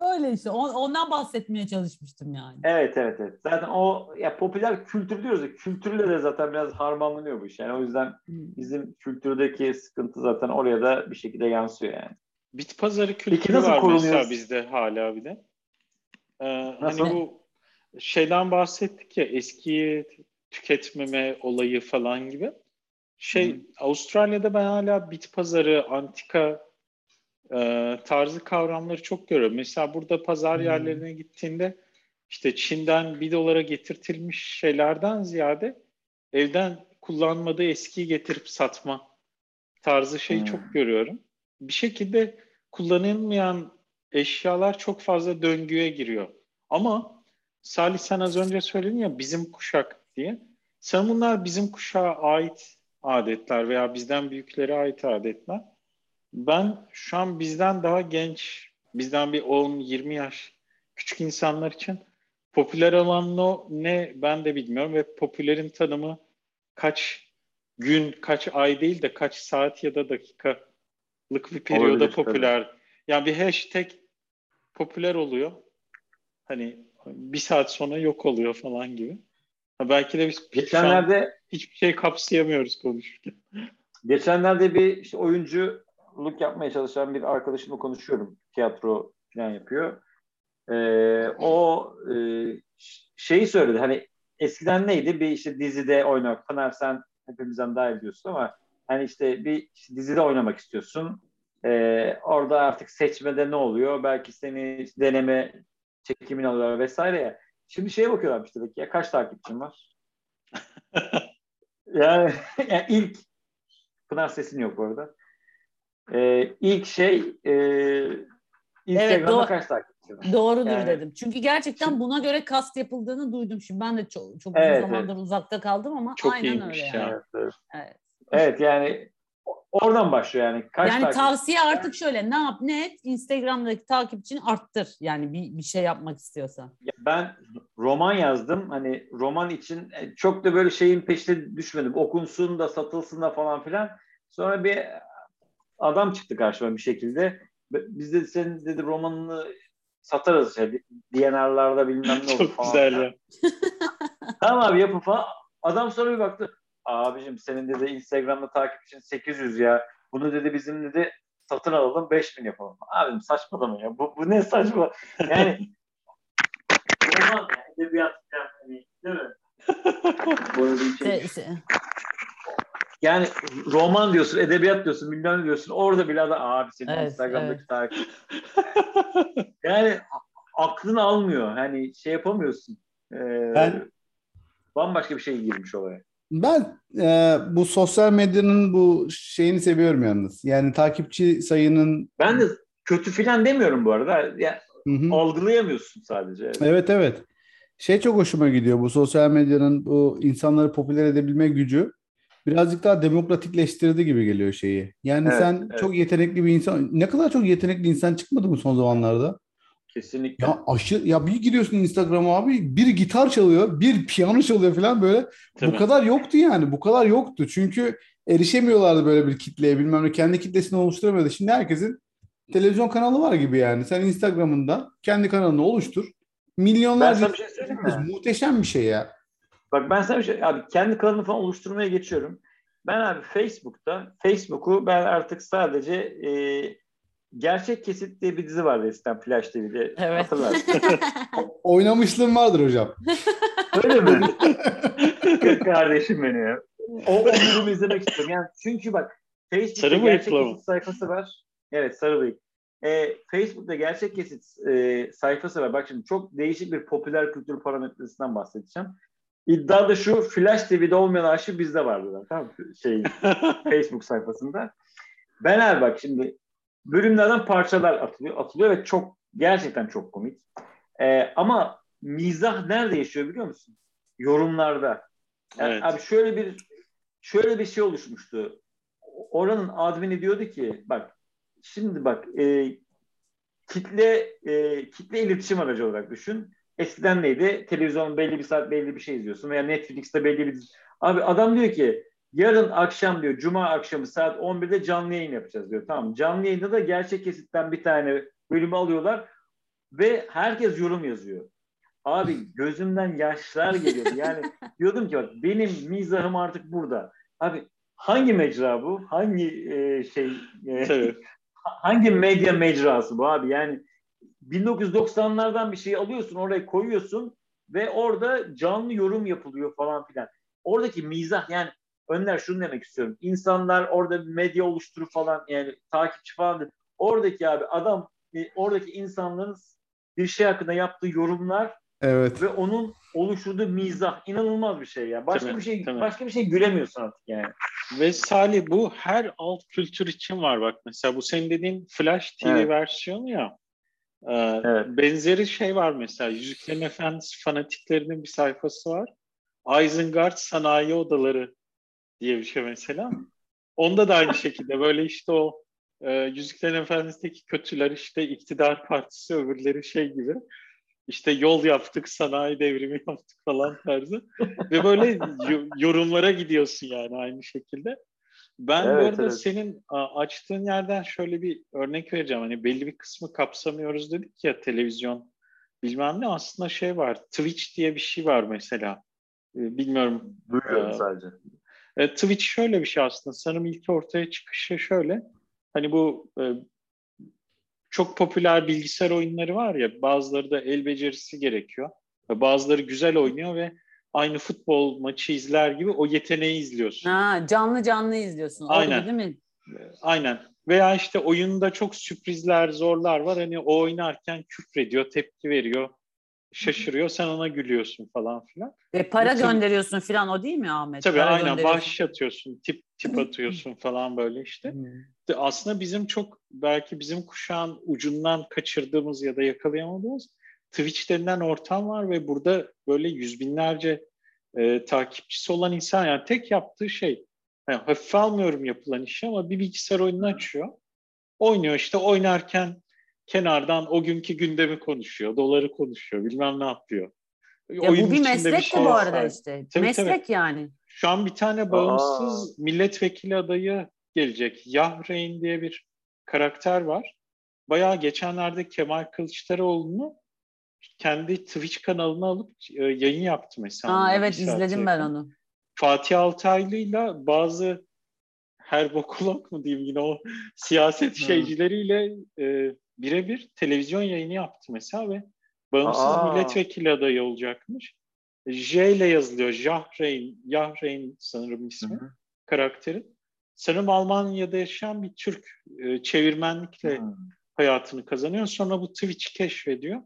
Speaker 3: Öyle işte. Ondan bahsetmeye çalışmıştım yani.
Speaker 1: Evet evet evet. Zaten o ya popüler kültür diyoruz ya kültürle de zaten biraz harmanlanıyor bu iş. Yani o yüzden hmm. bizim kültürdeki sıkıntı zaten oraya da bir şekilde yansıyor yani.
Speaker 4: Bit pazarı kültürü nasıl var mesela bizde hala bir de. Ee, nasıl? Hani bu şeyden bahsettik ya eskiyi tüketmeme olayı falan gibi. Şey hmm. Avustralya'da ben hala bit pazarı, antika e, tarzı kavramları çok görüyorum. Mesela burada pazar hmm. yerlerine gittiğinde işte Çin'den bir dolara getirtilmiş şeylerden ziyade evden kullanmadığı eskiyi getirip satma tarzı şeyi hmm. çok görüyorum. Bir şekilde kullanılmayan eşyalar çok fazla döngüye giriyor. Ama Salih sen az önce söyledin ya bizim kuşak diye. Sen bunlar bizim kuşağa ait adetler veya bizden büyüklere ait adetler. Ben şu an bizden daha genç, bizden bir 10-20 yaş küçük insanlar için popüler olan o ne ben de bilmiyorum ve popülerin tanımı kaç gün, kaç ay değil de kaç saat ya da dakikalık bir periyoda Olabilir, popüler. Tabii. Yani bir hashtag popüler oluyor. Hani bir saat sonra yok oluyor falan gibi. Ha belki de biz geçenlerde hiçbir şey kapsayamıyoruz konuşurken.
Speaker 1: Geçenlerde bir işte oyuncu oyunculuk yapmaya çalışan bir arkadaşımla konuşuyorum. Tiyatro falan yapıyor. Ee, o e, şeyi söyledi. Hani eskiden neydi? Bir işte dizide oynamak. Pınar sen hepimizden daha iyi biliyorsun ama hani işte bir işte dizide oynamak istiyorsun. Ee, orada artık seçmede ne oluyor? Belki seni deneme çekimin alıyorlar vesaire ya. Şimdi şeye bakıyorlar işte ya kaç takipçin var? yani, yani ilk Pınar sesin yok bu arada e, ilk şey e, Instagram'da evet, kaç takipçi var?
Speaker 3: Doğrudur yani, dedim. Çünkü gerçekten şimdi, buna göre kast yapıldığını duydum. Şimdi ben de çok, çok evet, uzun zamandır evet. uzakta kaldım ama çok aynen öyle yani.
Speaker 1: Evet, evet. evet. evet yani oradan başlıyor yani.
Speaker 3: Kaç yani tavsiye artık şöyle ne yap ne et Instagram'daki takipçini arttır. Yani bir, bir şey yapmak istiyorsan.
Speaker 1: Ya ben roman yazdım. Hani roman için e, çok da böyle şeyin peşine düşmedim. Okunsun da satılsın da falan filan. Sonra bir adam çıktı karşıma bir şekilde. Biz de senin dedi romanını satarız şey, DNR'larda bilmem ne olur
Speaker 4: Çok falan. güzel ya.
Speaker 1: tamam abi yapın falan. Adam sonra bir baktı. Abicim senin dedi Instagram'da takip için 800 ya. Bunu dedi bizim dedi satın alalım 5000 yapalım. Abim saçmalama ya. Bu, bu ne saçma. Yani roman yani edebiyat yani, değil mi? Bu arada bir şey. Yani roman diyorsun, edebiyat diyorsun, bilmem diyorsun. Orada bile adam abi senin evet, Instagram'daki evet. takip. yani aklını almıyor. Hani şey yapamıyorsun. Ee, ben bambaşka bir şey girmiş olaya.
Speaker 2: Ben e, bu sosyal medyanın bu şeyini seviyorum yalnız. Yani takipçi sayının
Speaker 1: Ben de kötü filan demiyorum bu arada. Ya Hı-hı. algılayamıyorsun sadece.
Speaker 2: Evet. evet evet. Şey çok hoşuma gidiyor bu sosyal medyanın bu insanları popüler edebilme gücü birazcık daha demokratikleştirdi gibi geliyor şeyi. Yani evet, sen evet. çok yetenekli bir insan, ne kadar çok yetenekli insan çıkmadı mı son zamanlarda?
Speaker 1: Kesinlikle.
Speaker 2: Ya aşırı ya bir giriyorsun Instagram'a abi bir gitar çalıyor, bir piyano çalıyor falan böyle. Değil bu mi? kadar yoktu yani. Bu kadar yoktu. Çünkü erişemiyorlardı böyle bir kitleye bilmem ne. Kendi kitlesini oluşturamıyordu. Şimdi herkesin televizyon kanalı var gibi yani. Sen Instagram'ında kendi kanalını oluştur. Milyonlarca
Speaker 1: şey
Speaker 2: muhteşem bir şey ya.
Speaker 1: Bak ben sana bir şey, abi kendi kanalımı falan oluşturmaya geçiyorum. Ben abi Facebook'ta, Facebook'u ben artık sadece e, Gerçek Kesit diye bir dizi vardı eskiden Flash TV'de.
Speaker 3: Evet.
Speaker 1: Hatırlarsın.
Speaker 2: Oynamışlığım vardır hocam.
Speaker 1: Öyle mi? Kardeşim benim ya. O, o bölümü izlemek istiyorum. Yani çünkü bak Facebook'ta
Speaker 4: Sarı
Speaker 1: gerçek kesit sayfası var. Evet sarı bıyık. Ee, Facebook'ta gerçek kesit e, sayfası var. Bak şimdi çok değişik bir popüler kültür parametresinden bahsedeceğim. İddia da şu Flash TV'de olmayan arşiv bizde vardı. Tamam mı? Şey, Facebook sayfasında. Ben abi bak şimdi bölümlerden parçalar atılıyor, atılıyor ve çok gerçekten çok komik. Ee, ama mizah nerede yaşıyor biliyor musun? Yorumlarda. Yani
Speaker 4: Evet.
Speaker 1: Abi şöyle bir şöyle bir şey oluşmuştu. Oranın admini diyordu ki bak şimdi bak e, kitle e, kitle iletişim aracı olarak düşün. Eskiden neydi? Televizyon belli bir saat belli bir şey izliyorsun veya Netflix'te belli bir Abi adam diyor ki yarın akşam diyor cuma akşamı saat 11'de canlı yayın yapacağız diyor. Tamam. Canlı yayında da gerçek kesitten bir tane bölümü alıyorlar ve herkes yorum yazıyor. Abi gözümden yaşlar geliyordu. Yani diyordum ki bak benim mizahım artık burada. Abi hangi mecra bu? Hangi e, şey e, hangi medya mecrası bu abi? Yani 1990'lardan bir şey alıyorsun oraya koyuyorsun ve orada canlı yorum yapılıyor falan filan. Oradaki mizah yani Önler şunu demek istiyorum. İnsanlar orada bir medya oluşturur falan yani takipçi falan değil. Oradaki abi adam e, oradaki insanların bir şey hakkında yaptığı yorumlar
Speaker 2: Evet.
Speaker 1: ve onun oluşturduğu mizah inanılmaz bir şey ya. Başka
Speaker 4: Tabii,
Speaker 1: bir şey
Speaker 4: tabii.
Speaker 1: başka bir şey gülemiyorsun artık yani.
Speaker 4: Ve Salih bu her alt kültür için var bak mesela bu senin dediğin Flash TV
Speaker 1: Evet.
Speaker 4: versiyonu ya. Ee,
Speaker 1: Evet.
Speaker 4: Benzeri şey var mesela Yüzüklerin Efendisi fanatiklerinin bir sayfası var. Isengard Sanayi Odaları diye bir şey mesela. Onda da aynı şekilde böyle işte o e, Yüzüklerin Efendisi'ndeki kötüler işte iktidar partisi öbürleri şey gibi. İşte yol yaptık, sanayi devrimi yaptık falan tarzı. Ve böyle yo- yorumlara gidiyorsun yani aynı şekilde. Ben bu
Speaker 1: Evet,
Speaker 4: arada
Speaker 1: evet.
Speaker 4: senin açtığın yerden şöyle bir örnek vereceğim. Hani belli bir kısmı kapsamıyoruz dedik ya televizyon bilmem ne aslında şey var. Twitch diye bir şey var mesela. Ee, Bilmiyorum
Speaker 1: Duyuyorum
Speaker 4: Ee,
Speaker 1: sadece.
Speaker 4: e, Twitch şöyle bir şey aslında. Sanırım ilk ortaya çıkışı şöyle. Hani bu e, çok popüler bilgisayar oyunları var ya bazıları da el becerisi gerekiyor. Bazıları güzel oynuyor ve aynı futbol maçı izler gibi o yeteneği izliyorsun.
Speaker 3: Ha, canlı canlı izliyorsun. Oldu
Speaker 4: Aynen.
Speaker 3: değil mi?
Speaker 4: Aynen. Veya işte oyunda çok sürprizler, zorlar var. Hani o oynarken küfrediyor, tepki veriyor, şaşırıyor. Sen ona gülüyorsun falan filan.
Speaker 3: Ve para
Speaker 4: Tabii.
Speaker 3: gönderiyorsun falan o değil mi Ahmet?
Speaker 4: Tabii
Speaker 3: Para
Speaker 4: aynen bahşiş atıyorsun, tip tip atıyorsun falan böyle işte.
Speaker 3: Hmm.
Speaker 4: Aslında bizim çok belki bizim kuşağın ucundan kaçırdığımız ya da yakalayamadığımız Twitch denilen ortam var ve burada böyle yüz binlerce e, takipçisi olan insan yani tek yaptığı şey yani hafife almıyorum yapılan işi ama bir bilgisayar oyununu açıyor. Oynuyor işte oynarken kenardan o günkü gündemi konuşuyor, doları konuşuyor, bilmem ne yapıyor.
Speaker 3: Ya
Speaker 4: Oyunun
Speaker 3: bu bir meslek de
Speaker 4: şey
Speaker 3: bu arada
Speaker 4: sahip.
Speaker 3: işte.
Speaker 4: Tabii,
Speaker 3: meslek yani.
Speaker 4: Şu an bir tane bağımsız milletvekili adayı gelecek. Yahreyn diye bir karakter var. Bayağı geçenlerde Kemal Kılıçdaroğlu'nu kendi Twitch kanalına alıp e, yayın yaptı mesela. Bir
Speaker 3: evet izledim ben onu.
Speaker 4: Fatih Altaylı'yla bazı herbokolog mu diyeyim yine o siyaset şeycileriyle e, birebir televizyon yayını yaptı mesela ve bağımsız
Speaker 1: Aa.
Speaker 4: milletvekili adayı olacakmış. J ile yazılıyor. Jahreyn, Yahreyn sanırım ismi
Speaker 1: Hı hı.
Speaker 4: karakterin. Sanırım Almanya'da yaşayan bir Türk e, çevirmenlikle
Speaker 1: Hı.
Speaker 4: hayatını kazanıyor. Sonra bu Twitch'i keşfediyor.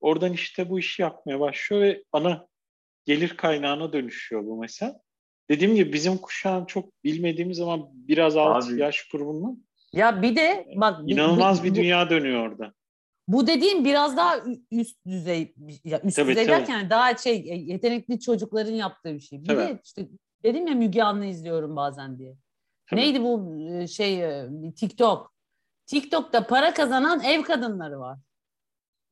Speaker 4: Oradan işte bu işi yapmaya başlıyor ve ana gelir kaynağına dönüşüyor bu mesela. Dediğim gibi bizim kuşağın çok bilmediğimiz ama biraz alt
Speaker 1: Abi.
Speaker 4: yaş grubunun
Speaker 3: Ya bir de bak bir-
Speaker 4: inanılmaz bir
Speaker 3: bu-
Speaker 4: dünya dönüyor orada.
Speaker 3: Bu dediğim biraz daha üst düzey, ya üst
Speaker 4: Tabii,
Speaker 3: düzey
Speaker 4: tabii.
Speaker 3: derken daha şey e, yetenekli çocukların yaptığı bir şey. Bir
Speaker 4: Tabii.
Speaker 3: de işte dedim ya Müge Anlı izliyorum bazen diye.
Speaker 4: Tabii.
Speaker 3: Neydi bu e, şey e, TikTok? TikTok'ta para kazanan ev kadınları var.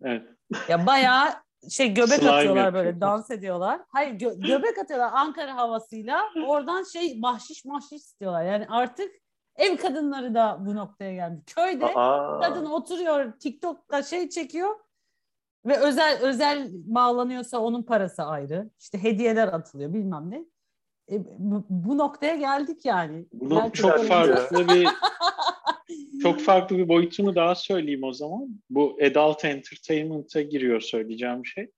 Speaker 4: Evet.
Speaker 3: Ya bayağı şey göbek
Speaker 4: Slime
Speaker 3: atıyorlar
Speaker 4: yapıyor.
Speaker 3: böyle dans ediyorlar. Hayır gö- göbek atıyorlar Ankara havasıyla. Oradan şey bahşiş mahşiş istiyorlar. Yani artık ev kadınları da bu noktaya geldi. Köyde
Speaker 1: Aa.
Speaker 3: kadın oturuyor TikTok'ta şey çekiyor ve özel özel bağlanıyorsa onun parası ayrı. İşte hediyeler atılıyor bilmem ne. E, bu, bu noktaya geldik yani.
Speaker 4: Bunu
Speaker 3: Gerçekten
Speaker 4: çok farklı bir çok farklı bir boyutunu daha söyleyeyim o zaman. Bu adult entertainment'a giriyor söyleyeceğim şey.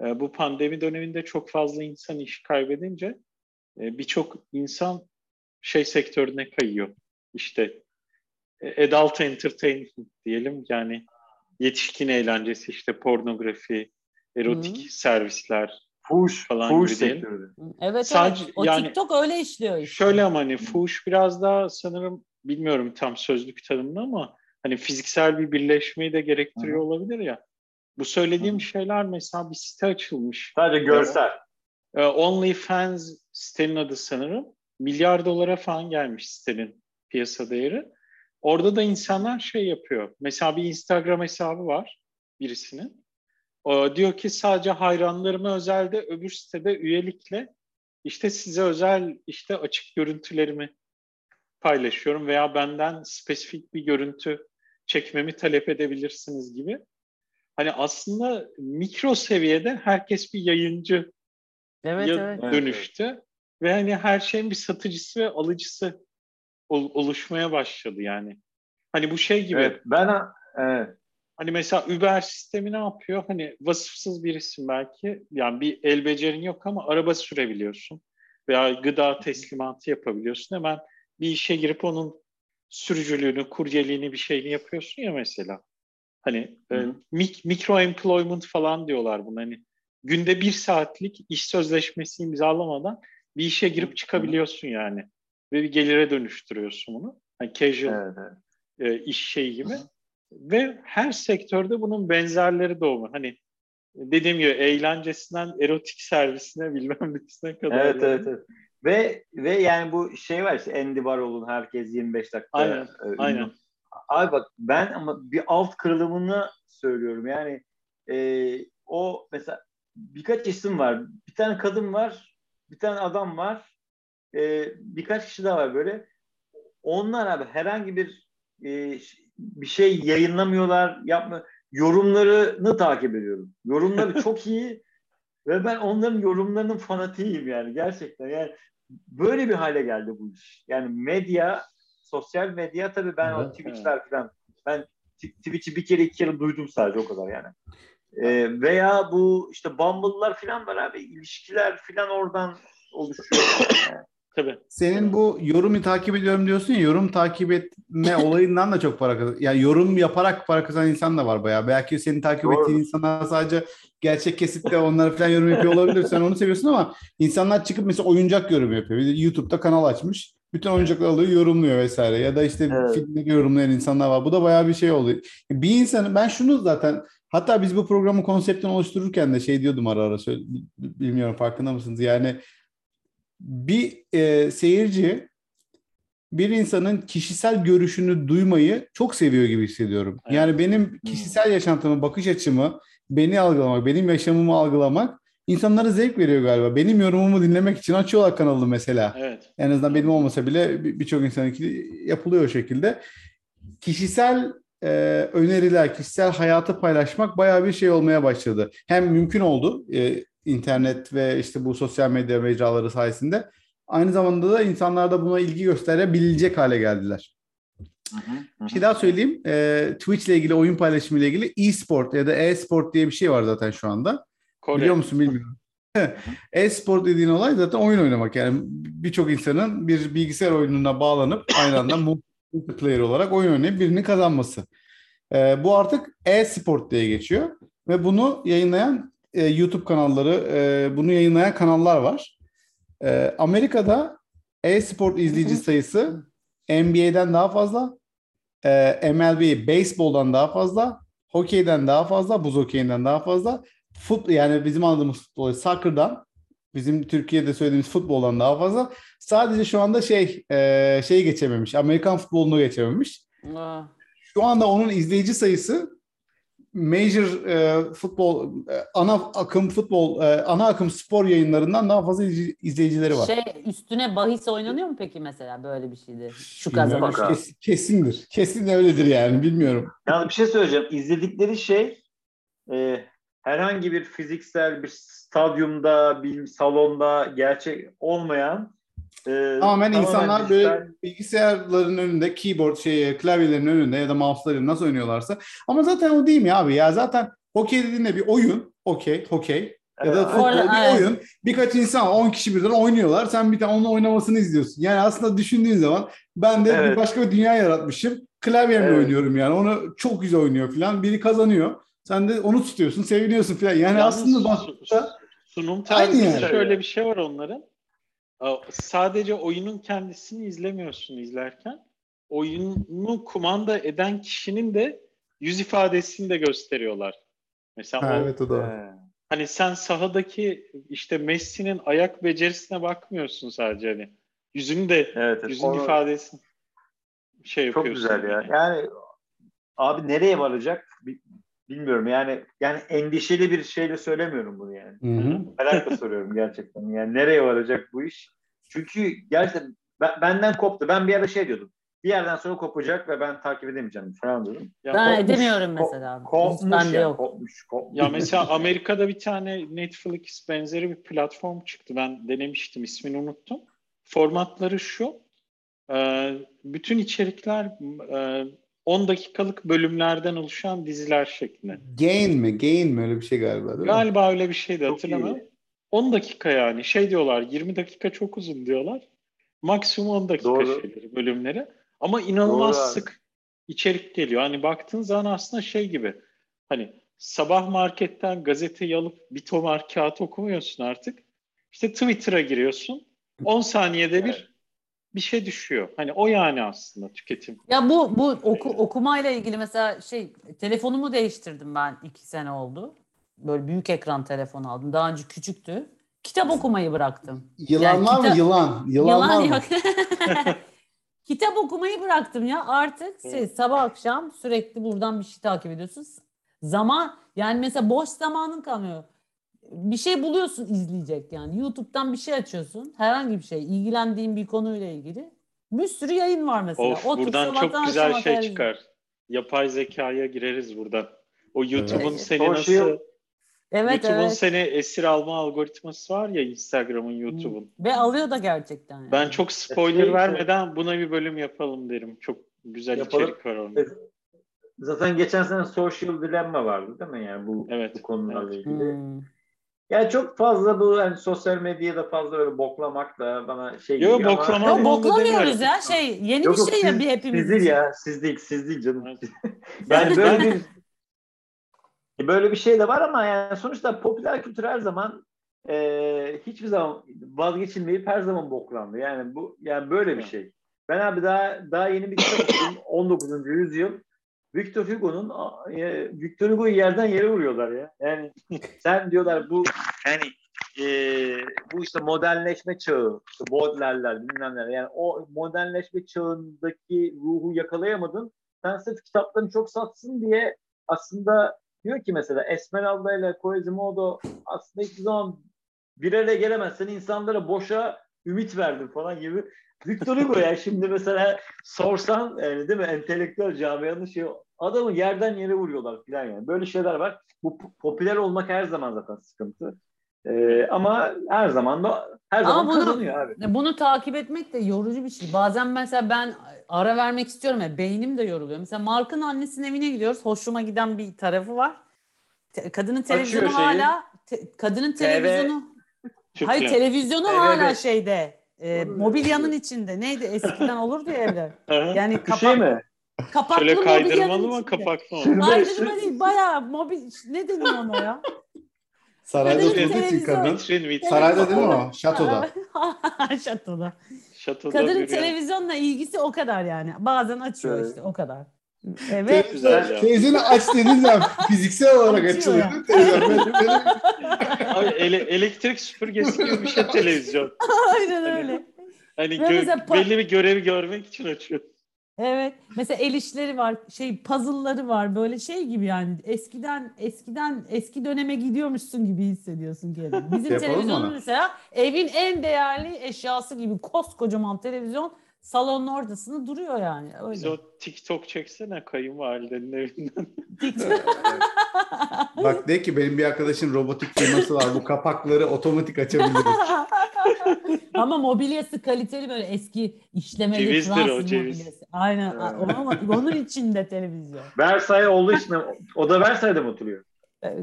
Speaker 4: E, bu pandemi döneminde çok fazla insan iş kaybedince e, birçok insan şey sektörüne kayıyor. İşte e, adult entertainment diyelim yani yetişkin eğlencesi işte pornografi, erotik Hı-hı. servisler
Speaker 1: fuş
Speaker 4: falan
Speaker 1: fuş
Speaker 4: gibi diyelim.
Speaker 3: Sektörü. Evet Sadece, evet. O yani, TikTok öyle işliyor işte.
Speaker 4: Şöyle ama hani fuş biraz daha sanırım bilmiyorum tam sözlük tanımını ama hani fiziksel bir birleşmeyi de gerektiriyor Hı-hı. olabilir ya. Bu söylediğim Hı-hı. şeyler mesela bir site açılmış.
Speaker 1: Sadece görsel.
Speaker 4: Ee, OnlyFans sitenin adı sanırım. Milyar dolara falan gelmiş sitenin piyasa değeri. Orada da insanlar şey yapıyor. Mesela bir Instagram hesabı var birisinin. O diyor ki sadece hayranlarıma özelde öbür sitede üyelikle işte size özel işte açık görüntülerimi paylaşıyorum veya benden spesifik bir görüntü çekmemi talep edebilirsiniz gibi. Hani aslında mikro seviyede herkes bir yayıncı evet, evet. dönüştü. Evet. Ve hani her şeyin bir satıcısı ve alıcısı ol, oluşmaya başladı yani. Hani bu şey gibi.
Speaker 1: Evet, ben evet.
Speaker 4: Hani mesela Uber sistemi ne yapıyor? Hani vasıfsız birisin belki. Yani bir el becerin yok ama araba sürebiliyorsun. Veya gıda teslimatı yapabiliyorsun. Hemen bir işe girip onun sürücülüğünü, kuryeliğini bir şeyini yapıyorsun ya mesela. Hani e, mik, mikro employment falan diyorlar buna. Hani günde bir saatlik iş sözleşmesi imzalamadan bir işe girip çıkabiliyorsun yani. Ve bir gelire dönüştürüyorsun bunu. Hani casual evet, evet. E, iş şeyi gibi. Ve her sektörde bunun benzerleri doğumu. Hani dediğim gibi eğlencesinden erotik servisine bilmem nesine kadar.
Speaker 1: Evet, yani. evet, evet. Ve ve yani bu şey var işte Andy Warhol'un herkes 25 dakika.
Speaker 4: Aynen, e, aynen.
Speaker 1: Abi bak ben ama bir alt kırılımını söylüyorum. Yani e, o mesela birkaç isim var. Bir tane kadın var, bir tane adam var. E, birkaç kişi daha var böyle. Onlar abi herhangi bir e, bir şey yayınlamıyorlar, yapma yorumlarını takip ediyorum. Yorumları çok iyi ve ben onların yorumlarının fanatiyim yani gerçekten. Yani böyle bir hale geldi bu iş. Yani medya, sosyal medya tabii ben evet, o Twitch'ler falan ben Twitch'i bir kere iki kere duydum sadece o kadar yani. Ee, veya bu işte Bumble'lar falan var abi ilişkiler falan oradan oluşuyor. Yani.
Speaker 2: Tabii. Senin bu yorumu takip ediyorum diyorsun ya yorum takip etme olayından da çok para kazan. Yani yorum yaparak para kazanan insan da var bayağı. Belki senin takip Doğru. ettiğin insanlar sadece gerçek kesitte onları falan yorum yapıyor olabilir. Sen onu seviyorsun ama insanlar çıkıp mesela oyuncak yorum yapıyor. YouTube'da kanal açmış. Bütün oyuncakları alıyor, yorumluyor vesaire. Ya da işte evet. filmleri yorumlayan insanlar var. Bu da bayağı bir şey oluyor. Bir insanın ben şunu zaten hatta biz bu programın konseptini oluştururken de şey diyordum ara ara söyle, bilmiyorum farkında mısınız? Yani bir e, seyirci bir insanın kişisel görüşünü duymayı çok seviyor gibi hissediyorum. Evet. Yani benim hmm. kişisel yaşantımı, bakış açımı, beni algılamak, benim yaşamımı algılamak insanlara zevk veriyor galiba. Benim yorumumu dinlemek için açıyorlar kanalı mesela.
Speaker 4: Evet.
Speaker 2: En azından benim olmasa bile birçok insanınki yapılıyor o şekilde. Kişisel e, öneriler, kişisel hayatı paylaşmak bayağı bir şey olmaya başladı. Hem mümkün oldu. E, internet ve işte bu sosyal medya mecraları sayesinde aynı zamanda da insanlar da buna ilgi gösterebilecek hale geldiler. Bir şey daha söyleyeyim. E, Twitch ile ilgili, oyun paylaşımı ile ilgili e-sport ya da e-sport diye bir şey var zaten şu anda. Kore. Biliyor musun bilmiyorum. e-sport dediğin olay zaten oyun oynamak. Yani birçok insanın bir bilgisayar oyununa bağlanıp aynı anda multiplayer olarak oyun oynayıp birini kazanması. E, bu artık e-sport diye geçiyor. Ve bunu yayınlayan e, YouTube kanalları, e, bunu yayınlayan kanallar var. E, Amerika'da e-sport izleyici sayısı NBA'den daha fazla, e, MLB baseball'dan daha fazla, hokeyden daha fazla, buz hokeyinden daha fazla, fut yani bizim anladığımız futbol, soccer'dan, bizim Türkiye'de söylediğimiz futboldan daha fazla. Sadece şu anda şey e, şey geçememiş, Amerikan futbolunu geçememiş. Aa. Şu anda onun izleyici sayısı major e, futbol e, ana akım futbol e, ana akım spor yayınlarından daha fazla izleyicileri var.
Speaker 3: Şey üstüne bahis oynanıyor mu peki mesela böyle bir şeyde? Şu kazanır.
Speaker 2: Kes, kesindir. Kesin öyledir yani bilmiyorum.
Speaker 1: Yani bir şey söyleyeceğim. İzledikleri şey e, herhangi bir fiziksel bir stadyumda, bir salonda gerçek olmayan
Speaker 2: Ee, tamamen insanlar böyle bilgisayarların önünde, keyboard şey, klavyelerin önünde ya da mouse'ların nasıl oynuyorlarsa. Ama zaten o değil mi abi ya? Zaten hokey dediğinde bir oyun, okey, hokey. Ya da futbol bir oyun. Birkaç insan 10 kişi birden oynuyorlar. Sen bir tane onun oynamasını izliyorsun. Yani aslında düşündüğün zaman ben de evet. bir başka bir dünya yaratmışım. Klavyemle evet. oynuyorum yani. Onu çok güzel oynuyor falan. Biri kazanıyor. Sen de onu tutuyorsun, seviniyorsun falan. Yani Yalnız aslında baktığında
Speaker 4: sunum tarzında yani. şöyle bir şey var onların. Sadece oyunun kendisini izlemiyorsun izlerken. Oyunu kumanda eden kişinin de yüz ifadesini de gösteriyorlar. Mesela ha, o, evet o da hani sen sahadaki işte Messi'nin ayak becerisine bakmıyorsun sadece hani. Yüzünü de evet, yüzün onu... ifadesini şey
Speaker 1: Çok
Speaker 4: yapıyorsun.
Speaker 1: Çok güzel ya. Yani abi nereye varacak bilmiyorum yani yani endişeli bir şeyle söylemiyorum bunu yani. Hı-hı. Merakla soruyorum gerçekten. Yani nereye varacak bu iş? Çünkü gerçekten benden koptu. Ben bir ara şey diyordum bir yerden sonra kopacak ve ben takip edemeyeceğim falan dedim.
Speaker 3: Ya ben kopmuş, edemiyorum mesela.
Speaker 1: Ko- kopmuş Bende ya, yok. Kopmuş, kopmuş.
Speaker 4: Ya mesela Amerika'da bir tane Netflix benzeri bir platform çıktı. Ben denemiştim ismini unuttum. Formatları şu. Bütün içerikler 10 e, dakikalık bölümlerden oluşan diziler şeklinde.
Speaker 2: Gain mi? Gain mi? Öyle bir şey galiba değil
Speaker 4: Galiba öyle bir şeydi hatırlamıyorum. 10 dakika yani. Şey diyorlar 20 dakika çok uzun diyorlar. Maksimum 10 dakika Doğru. şeyleri, bölümleri. Ama inanılmaz Doğru sık içerik geliyor. Hani baktığın zaman aslında şey gibi. Hani sabah marketten gazeteyi alıp bir tomar kağıt okumuyorsun artık. İşte Twitter'a giriyorsun. 10 saniyede bir bir şey düşüyor. Hani o yani aslında tüketim.
Speaker 3: Ya bu bu oku, okumayla ilgili mesela şey telefonumu değiştirdim ben iki sene oldu. Böyle büyük ekran telefon aldım. Daha önce küçüktü. Kitap okumayı bıraktım.
Speaker 2: Yılan yani var kitap... mı yılan? Yılan, yılan var mı?
Speaker 3: Kitap okumayı bıraktım ya. Artık şey, sabah akşam sürekli buradan bir şey takip ediyorsun. Zaman yani mesela boş zamanın kalmıyor. Bir şey buluyorsun izleyecek yani. YouTube'dan bir şey açıyorsun. Herhangi bir şey. ilgilendiğin bir konuyla ilgili. Bir sürü yayın var mesela.
Speaker 4: Of, Otur, buradan çok güzel şey çıkar. Yapay zekaya gireriz buradan. O YouTube'un evet. seni nasıl Evet, YouTube'un evet. seni esir alma algoritması var ya Instagram'ın, YouTube'un.
Speaker 3: Ve alıyor da gerçekten. Yani.
Speaker 4: Ben çok spoiler şey, vermeden buna bir bölüm yapalım derim. Çok güzel yapalım. içerik var orada.
Speaker 1: Zaten geçen sene Social Dilemma vardı değil mi yani bu, evet. bu konularla evet. ilgili. Hmm. Yani çok fazla bu yani sosyal medyada fazla öyle boklamak da bana şey
Speaker 3: Yok boklamak ama... Yok boklamıyoruz ya şey yeni yok, bir şey ya bir hepimiz.
Speaker 1: Siz değil ya siz değil siz değil canım. yani böyle bir e, böyle bir şey de var ama yani sonuçta popüler kültür her zaman e, hiçbir zaman vazgeçilmeyip her zaman boklandı. Yani bu yani böyle bir şey. Ben abi daha daha yeni bir kitap okudum. 19. yüzyıl. Victor Hugo'nun Victor Hugo'yu yerden yere vuruyorlar ya. Yani sen diyorlar bu yani e, bu işte modernleşme çağı, işte Baudelaire'ler bilmem neler. Yani o modernleşme çağındaki ruhu yakalayamadın. Sen sırf kitaplarını çok satsın diye aslında Diyor ki mesela Esmeralda ile Quasimodo aslında hiçbir zaman bir araya gelemezsen insanlara boşa ümit verdin falan gibi. Victor Hugo ya şimdi mesela sorsan yani değil mi entelektüel camianın şey adamı yerden yere vuruyorlar falan yani. Böyle şeyler var. Bu popüler olmak her zaman zaten sıkıntı. Ee, ama her zaman da her zaman bunu, kazanıyor abi.
Speaker 3: Bunu takip etmek de yorucu bir şey. Bazen mesela ben ara vermek istiyorum ya beynim de yoruluyor. Mesela Mark'ın annesinin evine gidiyoruz. Hoşuma giden bir tarafı var. Te, kadının televizyonu hala te, kadının televizyonu TV. Hayır televizyonu hala şeyde. E, mobilyanın içinde. Neydi eskiden olurdu ya evler. Yani kapak, şey mi? Kapaklı
Speaker 4: Şöyle kaydırmalı mı kapaklı mı?
Speaker 3: Kaydırma değil bayağı mobil ne deniyor ona ya?
Speaker 2: Sarayda oturduğu için kadın. Sarayda değil mi o? Şatoda.
Speaker 3: Şatoda. Şatoda Kadının televizyonla ilgisi o kadar yani. Bazen açıyor evet. işte o kadar. Evet.
Speaker 2: Televizyonu aç dediğin zaman fiziksel olarak açılıyor.
Speaker 4: Abi ele, elektrik süpürgesi gibi bir şey televizyon.
Speaker 3: Aynen hani, öyle.
Speaker 4: Hani gö- belli bir görevi görmek için açıyor.
Speaker 3: Evet. Mesela el işleri var, şey puzzle'ları var. Böyle şey gibi yani eskiden eskiden eski döneme gidiyormuşsun gibi hissediyorsun kendini. Bizim televizyonun mesela evin en değerli eşyası gibi koskocaman televizyon salonun ortasında duruyor yani. Öyle.
Speaker 4: Biz o TikTok çeksene kayınvalidenin evinden.
Speaker 2: Bak de ki benim bir arkadaşın robotik firması var. Bu kapakları otomatik açabiliriz.
Speaker 3: Ama mobilyası kaliteli böyle eski işlemeli
Speaker 4: Cevizdir
Speaker 3: Fransız
Speaker 4: o, ceviz.
Speaker 3: mobilyası. Aynen.
Speaker 1: Evet.
Speaker 3: Ama onun için de televizyon.
Speaker 1: Versailles olduğu için o da Versailles'de mi oturuyor?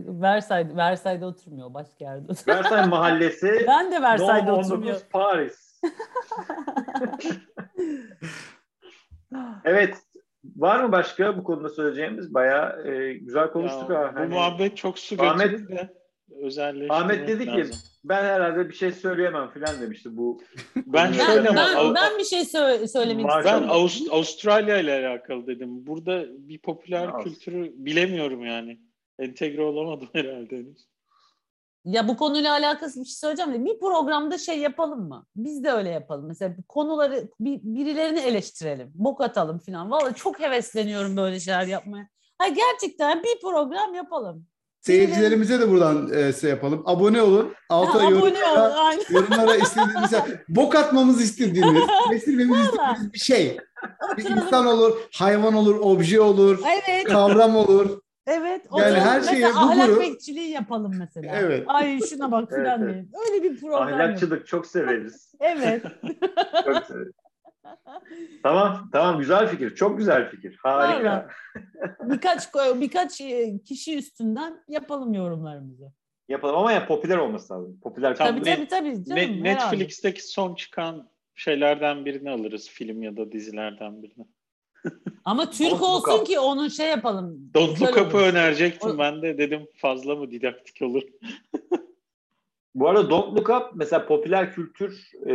Speaker 3: Versailles, Versailles'de oturmuyor. Başka yerde oturuyor.
Speaker 1: Versailles mahallesi.
Speaker 3: Ben de Versailles'de
Speaker 1: No
Speaker 3: oturmuyorum.
Speaker 1: 19 Paris. evet. Var mı başka bu konuda söyleyeceğimiz? Bayağı e, güzel konuştuk
Speaker 4: Ya,
Speaker 1: ha.
Speaker 4: Bu
Speaker 1: Hani
Speaker 4: muhabbet çok su
Speaker 1: Ahmet-
Speaker 4: de özelleştirmek
Speaker 1: Ahmet dedi ki
Speaker 4: lazım.
Speaker 1: ben herhalde bir şey söyleyemem falan demişti bu.
Speaker 4: Ben ama
Speaker 3: ben, ben bir şey sö- söylemek
Speaker 1: Var-
Speaker 4: Ben
Speaker 3: istiyorum.
Speaker 4: Avust- Avustralya ile alakalı dedim. Burada bir popüler
Speaker 1: Avust-
Speaker 4: kültürü bilemiyorum yani. Entegre olamadım herhalde henüz.
Speaker 3: Ya bu konuyla alakası bir şey söyleyeceğim de bir programda şey yapalım mı? Biz de öyle yapalım. Mesela konuları bir, birilerini eleştirelim. Bok atalım falan. Vallahi çok hevesleniyorum böyle şeyler yapmaya. Ha gerçekten bir program yapalım.
Speaker 2: Seyircilerimize de buradan e, şey yapalım. Abone olun. Alta
Speaker 3: Ha, abone ol.
Speaker 2: yorumlara,
Speaker 3: Aynen.
Speaker 2: yorumlara istediğiniz, mesela bok atmamızı istediğiniz, resimlememizi
Speaker 3: Vallahi.
Speaker 2: istediğiniz bir şey. Bir insan olur, hayvan olur, obje olur,
Speaker 3: Evet.
Speaker 2: kavram olur.
Speaker 3: Evet.
Speaker 2: Yani
Speaker 3: oturalım.
Speaker 2: her şeyi
Speaker 3: mesela
Speaker 2: bu
Speaker 3: ahlak
Speaker 2: grup-
Speaker 3: bekçiliği yapalım mesela.
Speaker 2: Evet.
Speaker 3: Ay şuna bak
Speaker 1: Evet,
Speaker 3: filan
Speaker 1: evet.
Speaker 3: diyelim. Öyle bir program.
Speaker 1: Ahlakçılık çok severiz.
Speaker 3: Evet.
Speaker 1: Çok severiz. Tamam, tamam güzel fikir. Çok güzel fikir. Harika.
Speaker 3: Vallahi. birkaç birkaç e, kişi üstünden yapalım yorumlarımızı.
Speaker 1: Yapalım ama ya popüler olması lazım. Popüler
Speaker 3: Tabii tabii tabii canım.
Speaker 4: Ne-
Speaker 3: herhalde.
Speaker 4: Netflix'teki son çıkan şeylerden birini alırız. Film ya da dizilerden birini.
Speaker 3: Ama Türk
Speaker 1: Don't
Speaker 3: olsun ki onun şey yapalım.
Speaker 4: Don't Look Up'ı önerecektim
Speaker 3: O-
Speaker 4: ben de. Dedim fazla mı didaktik olur.
Speaker 1: Bu arada Don't Look Up mesela popüler kültür e,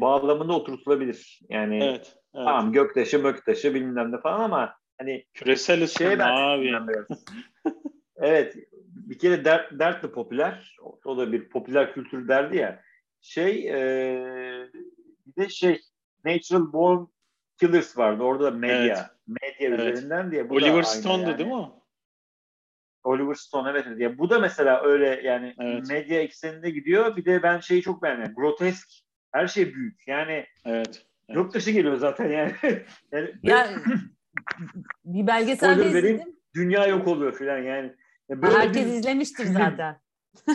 Speaker 1: bağlamında oturtulabilir. Yani
Speaker 4: Evet. evet.
Speaker 1: tamam göktaşı möktaşı bilmem ne falan ama hani
Speaker 4: Küresel ısınma abi.
Speaker 1: evet bir kere dert, dertli popüler. O, o da bir popüler kültür derdi ya. Şey e, bir de şey Natural Born Killers vardı. Orada da medya.
Speaker 4: Evet.
Speaker 1: Medya
Speaker 4: Evet.
Speaker 1: üzerinden diye. Bu
Speaker 4: Oliver Stone'du
Speaker 1: yani.
Speaker 4: değil mi o?
Speaker 1: Oliver Stone evet. Ya bu da mesela öyle yani
Speaker 4: Evet.
Speaker 1: medya ekseninde gidiyor. Bir de ben şeyi çok beğendim. Grotesk. Her şey büyük. Yani
Speaker 4: Evet. Evet.
Speaker 1: yok dışı geliyor zaten yani. yani
Speaker 3: Ya, bir
Speaker 1: vereyim.
Speaker 3: izledim.
Speaker 1: dünya yok oluyor filan yani. Ya böyle
Speaker 3: Herkes
Speaker 1: bir-
Speaker 3: izlemiştir zaten.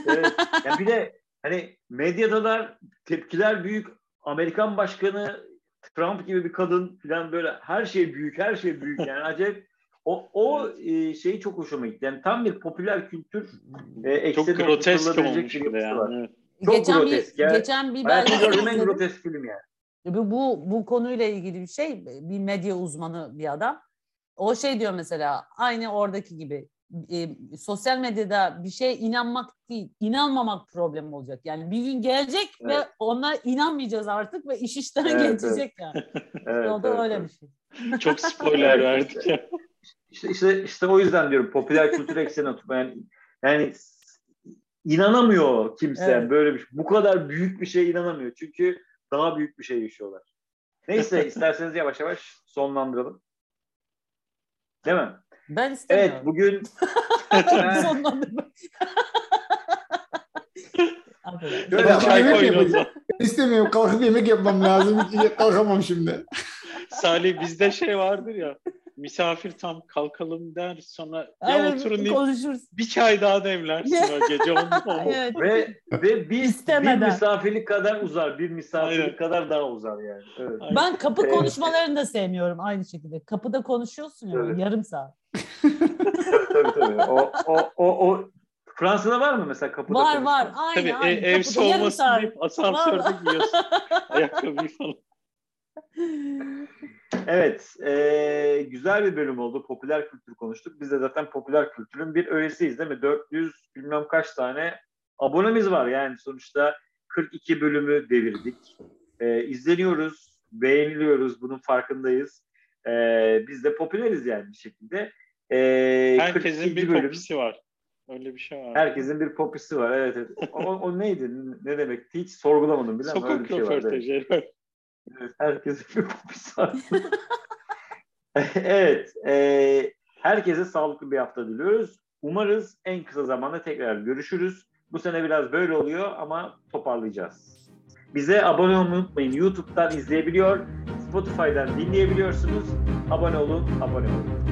Speaker 1: Evet. Ya bir de hani medyadalar tepkiler büyük. Amerikan başkanı Trump gibi bir kadın falan böyle her şey büyük, her şey büyük yani acayip o o e, şeyi çok hoşuma gitti. Yani tam bir popüler kültür e,
Speaker 4: Çok grotesk olmuş
Speaker 1: bir var.
Speaker 4: yani. Evet.
Speaker 1: Çok
Speaker 3: geçen
Speaker 1: grotesk
Speaker 3: bir geçen bir belgesel
Speaker 1: gördüğüm en grotesk film yani.
Speaker 3: Bu, bu bu konuyla ilgili bir şey bir medya uzmanı bir adam. O şey diyor mesela aynı oradaki gibi e, sosyal medyada bir şeye inanmak değil inanmamak problem olacak. Yani bir gün gelecek ve
Speaker 1: Evet.
Speaker 3: ona inanmayacağız artık ve iş işten
Speaker 1: Evet,
Speaker 3: geçecek yani.
Speaker 1: Evet,
Speaker 3: o da
Speaker 1: evet,
Speaker 3: öyle
Speaker 1: evet.
Speaker 3: bir şey.
Speaker 4: Çok spoiler verdik ya.
Speaker 1: İşte, işte, işte o yüzden diyorum popüler kültür ekseni oturma. Yani, yani inanamıyor kimse
Speaker 3: Evet.
Speaker 1: böyle bir şey. Bu kadar büyük bir şeye inanamıyor. Çünkü daha büyük bir şey yaşıyorlar. Neyse isterseniz yavaş yavaş sonlandıralım. Değil mi?
Speaker 3: Ben
Speaker 1: Evet
Speaker 3: istemiyorum.
Speaker 1: bugün
Speaker 3: Sonlandırma.
Speaker 1: Şöyle
Speaker 2: yemek. İstemiyorum. Kalkıp yemek yapmam lazım. Hiç kalkamam şimdi.
Speaker 4: Salih bizde şey vardır ya. Misafir tam kalkalım der sonra ya
Speaker 3: Aynen,
Speaker 4: oturun deyip
Speaker 3: konuşuruz.
Speaker 4: bir çay daha demlersin o gece onda.
Speaker 3: Evet.
Speaker 1: ve ve bir,
Speaker 3: İstemeden.
Speaker 1: bir misafirlik kadar uzar. Bir misafirlik
Speaker 4: Aynen.
Speaker 1: kadar daha uzar yani. Evet.
Speaker 4: Aynen.
Speaker 3: Ben kapı
Speaker 1: Evet.
Speaker 3: konuşmalarını da sevmiyorum aynı şekilde. Kapıda konuşuyorsun ya
Speaker 1: Evet.
Speaker 3: yarım saat.
Speaker 1: tabii tabii. tabii. O, o, o, o Fransa'da var mı mesela kapıda
Speaker 3: var
Speaker 1: konuşma?
Speaker 3: var aynen
Speaker 4: Tabii e-
Speaker 3: aynen.
Speaker 4: ev
Speaker 3: Kapıda
Speaker 4: soğumasın deyip asansörde giyiyorsun. Ayakkabıyı falan.
Speaker 1: Evet, e, güzel bir bölüm oldu. Popüler kültür konuştuk. Biz de zaten popüler kültürün bir öğesiyiz değil mi? 400 bilmem kaç tane abonemiz var. Yani sonuçta 42 bölümü devirdik. E, izleniyoruz, beğeniliyoruz. Bunun farkındayız. E, biz de popüleriz yani bir şekilde. E,
Speaker 4: Herkesin
Speaker 1: 42
Speaker 4: bir
Speaker 1: bölüm.
Speaker 4: popisi var. Öyle bir şey var.
Speaker 1: Herkesin bir popisi var. Evet, evet. O, o neydi? Ne demekti? Hiç sorgulamadım bile ama öyle
Speaker 4: Sokak
Speaker 1: bir şey vardı. Evet. herkesin bir popisi var. evet. E, herkese sağlıklı bir hafta diliyoruz. Umarız en kısa zamanda tekrar görüşürüz. Bu sene biraz böyle oluyor ama toparlayacağız. Bize abone olmayı unutmayın. YouTube'dan izleyebiliyor, Spotify'dan dinleyebiliyorsunuz. Abone olun, abone olun.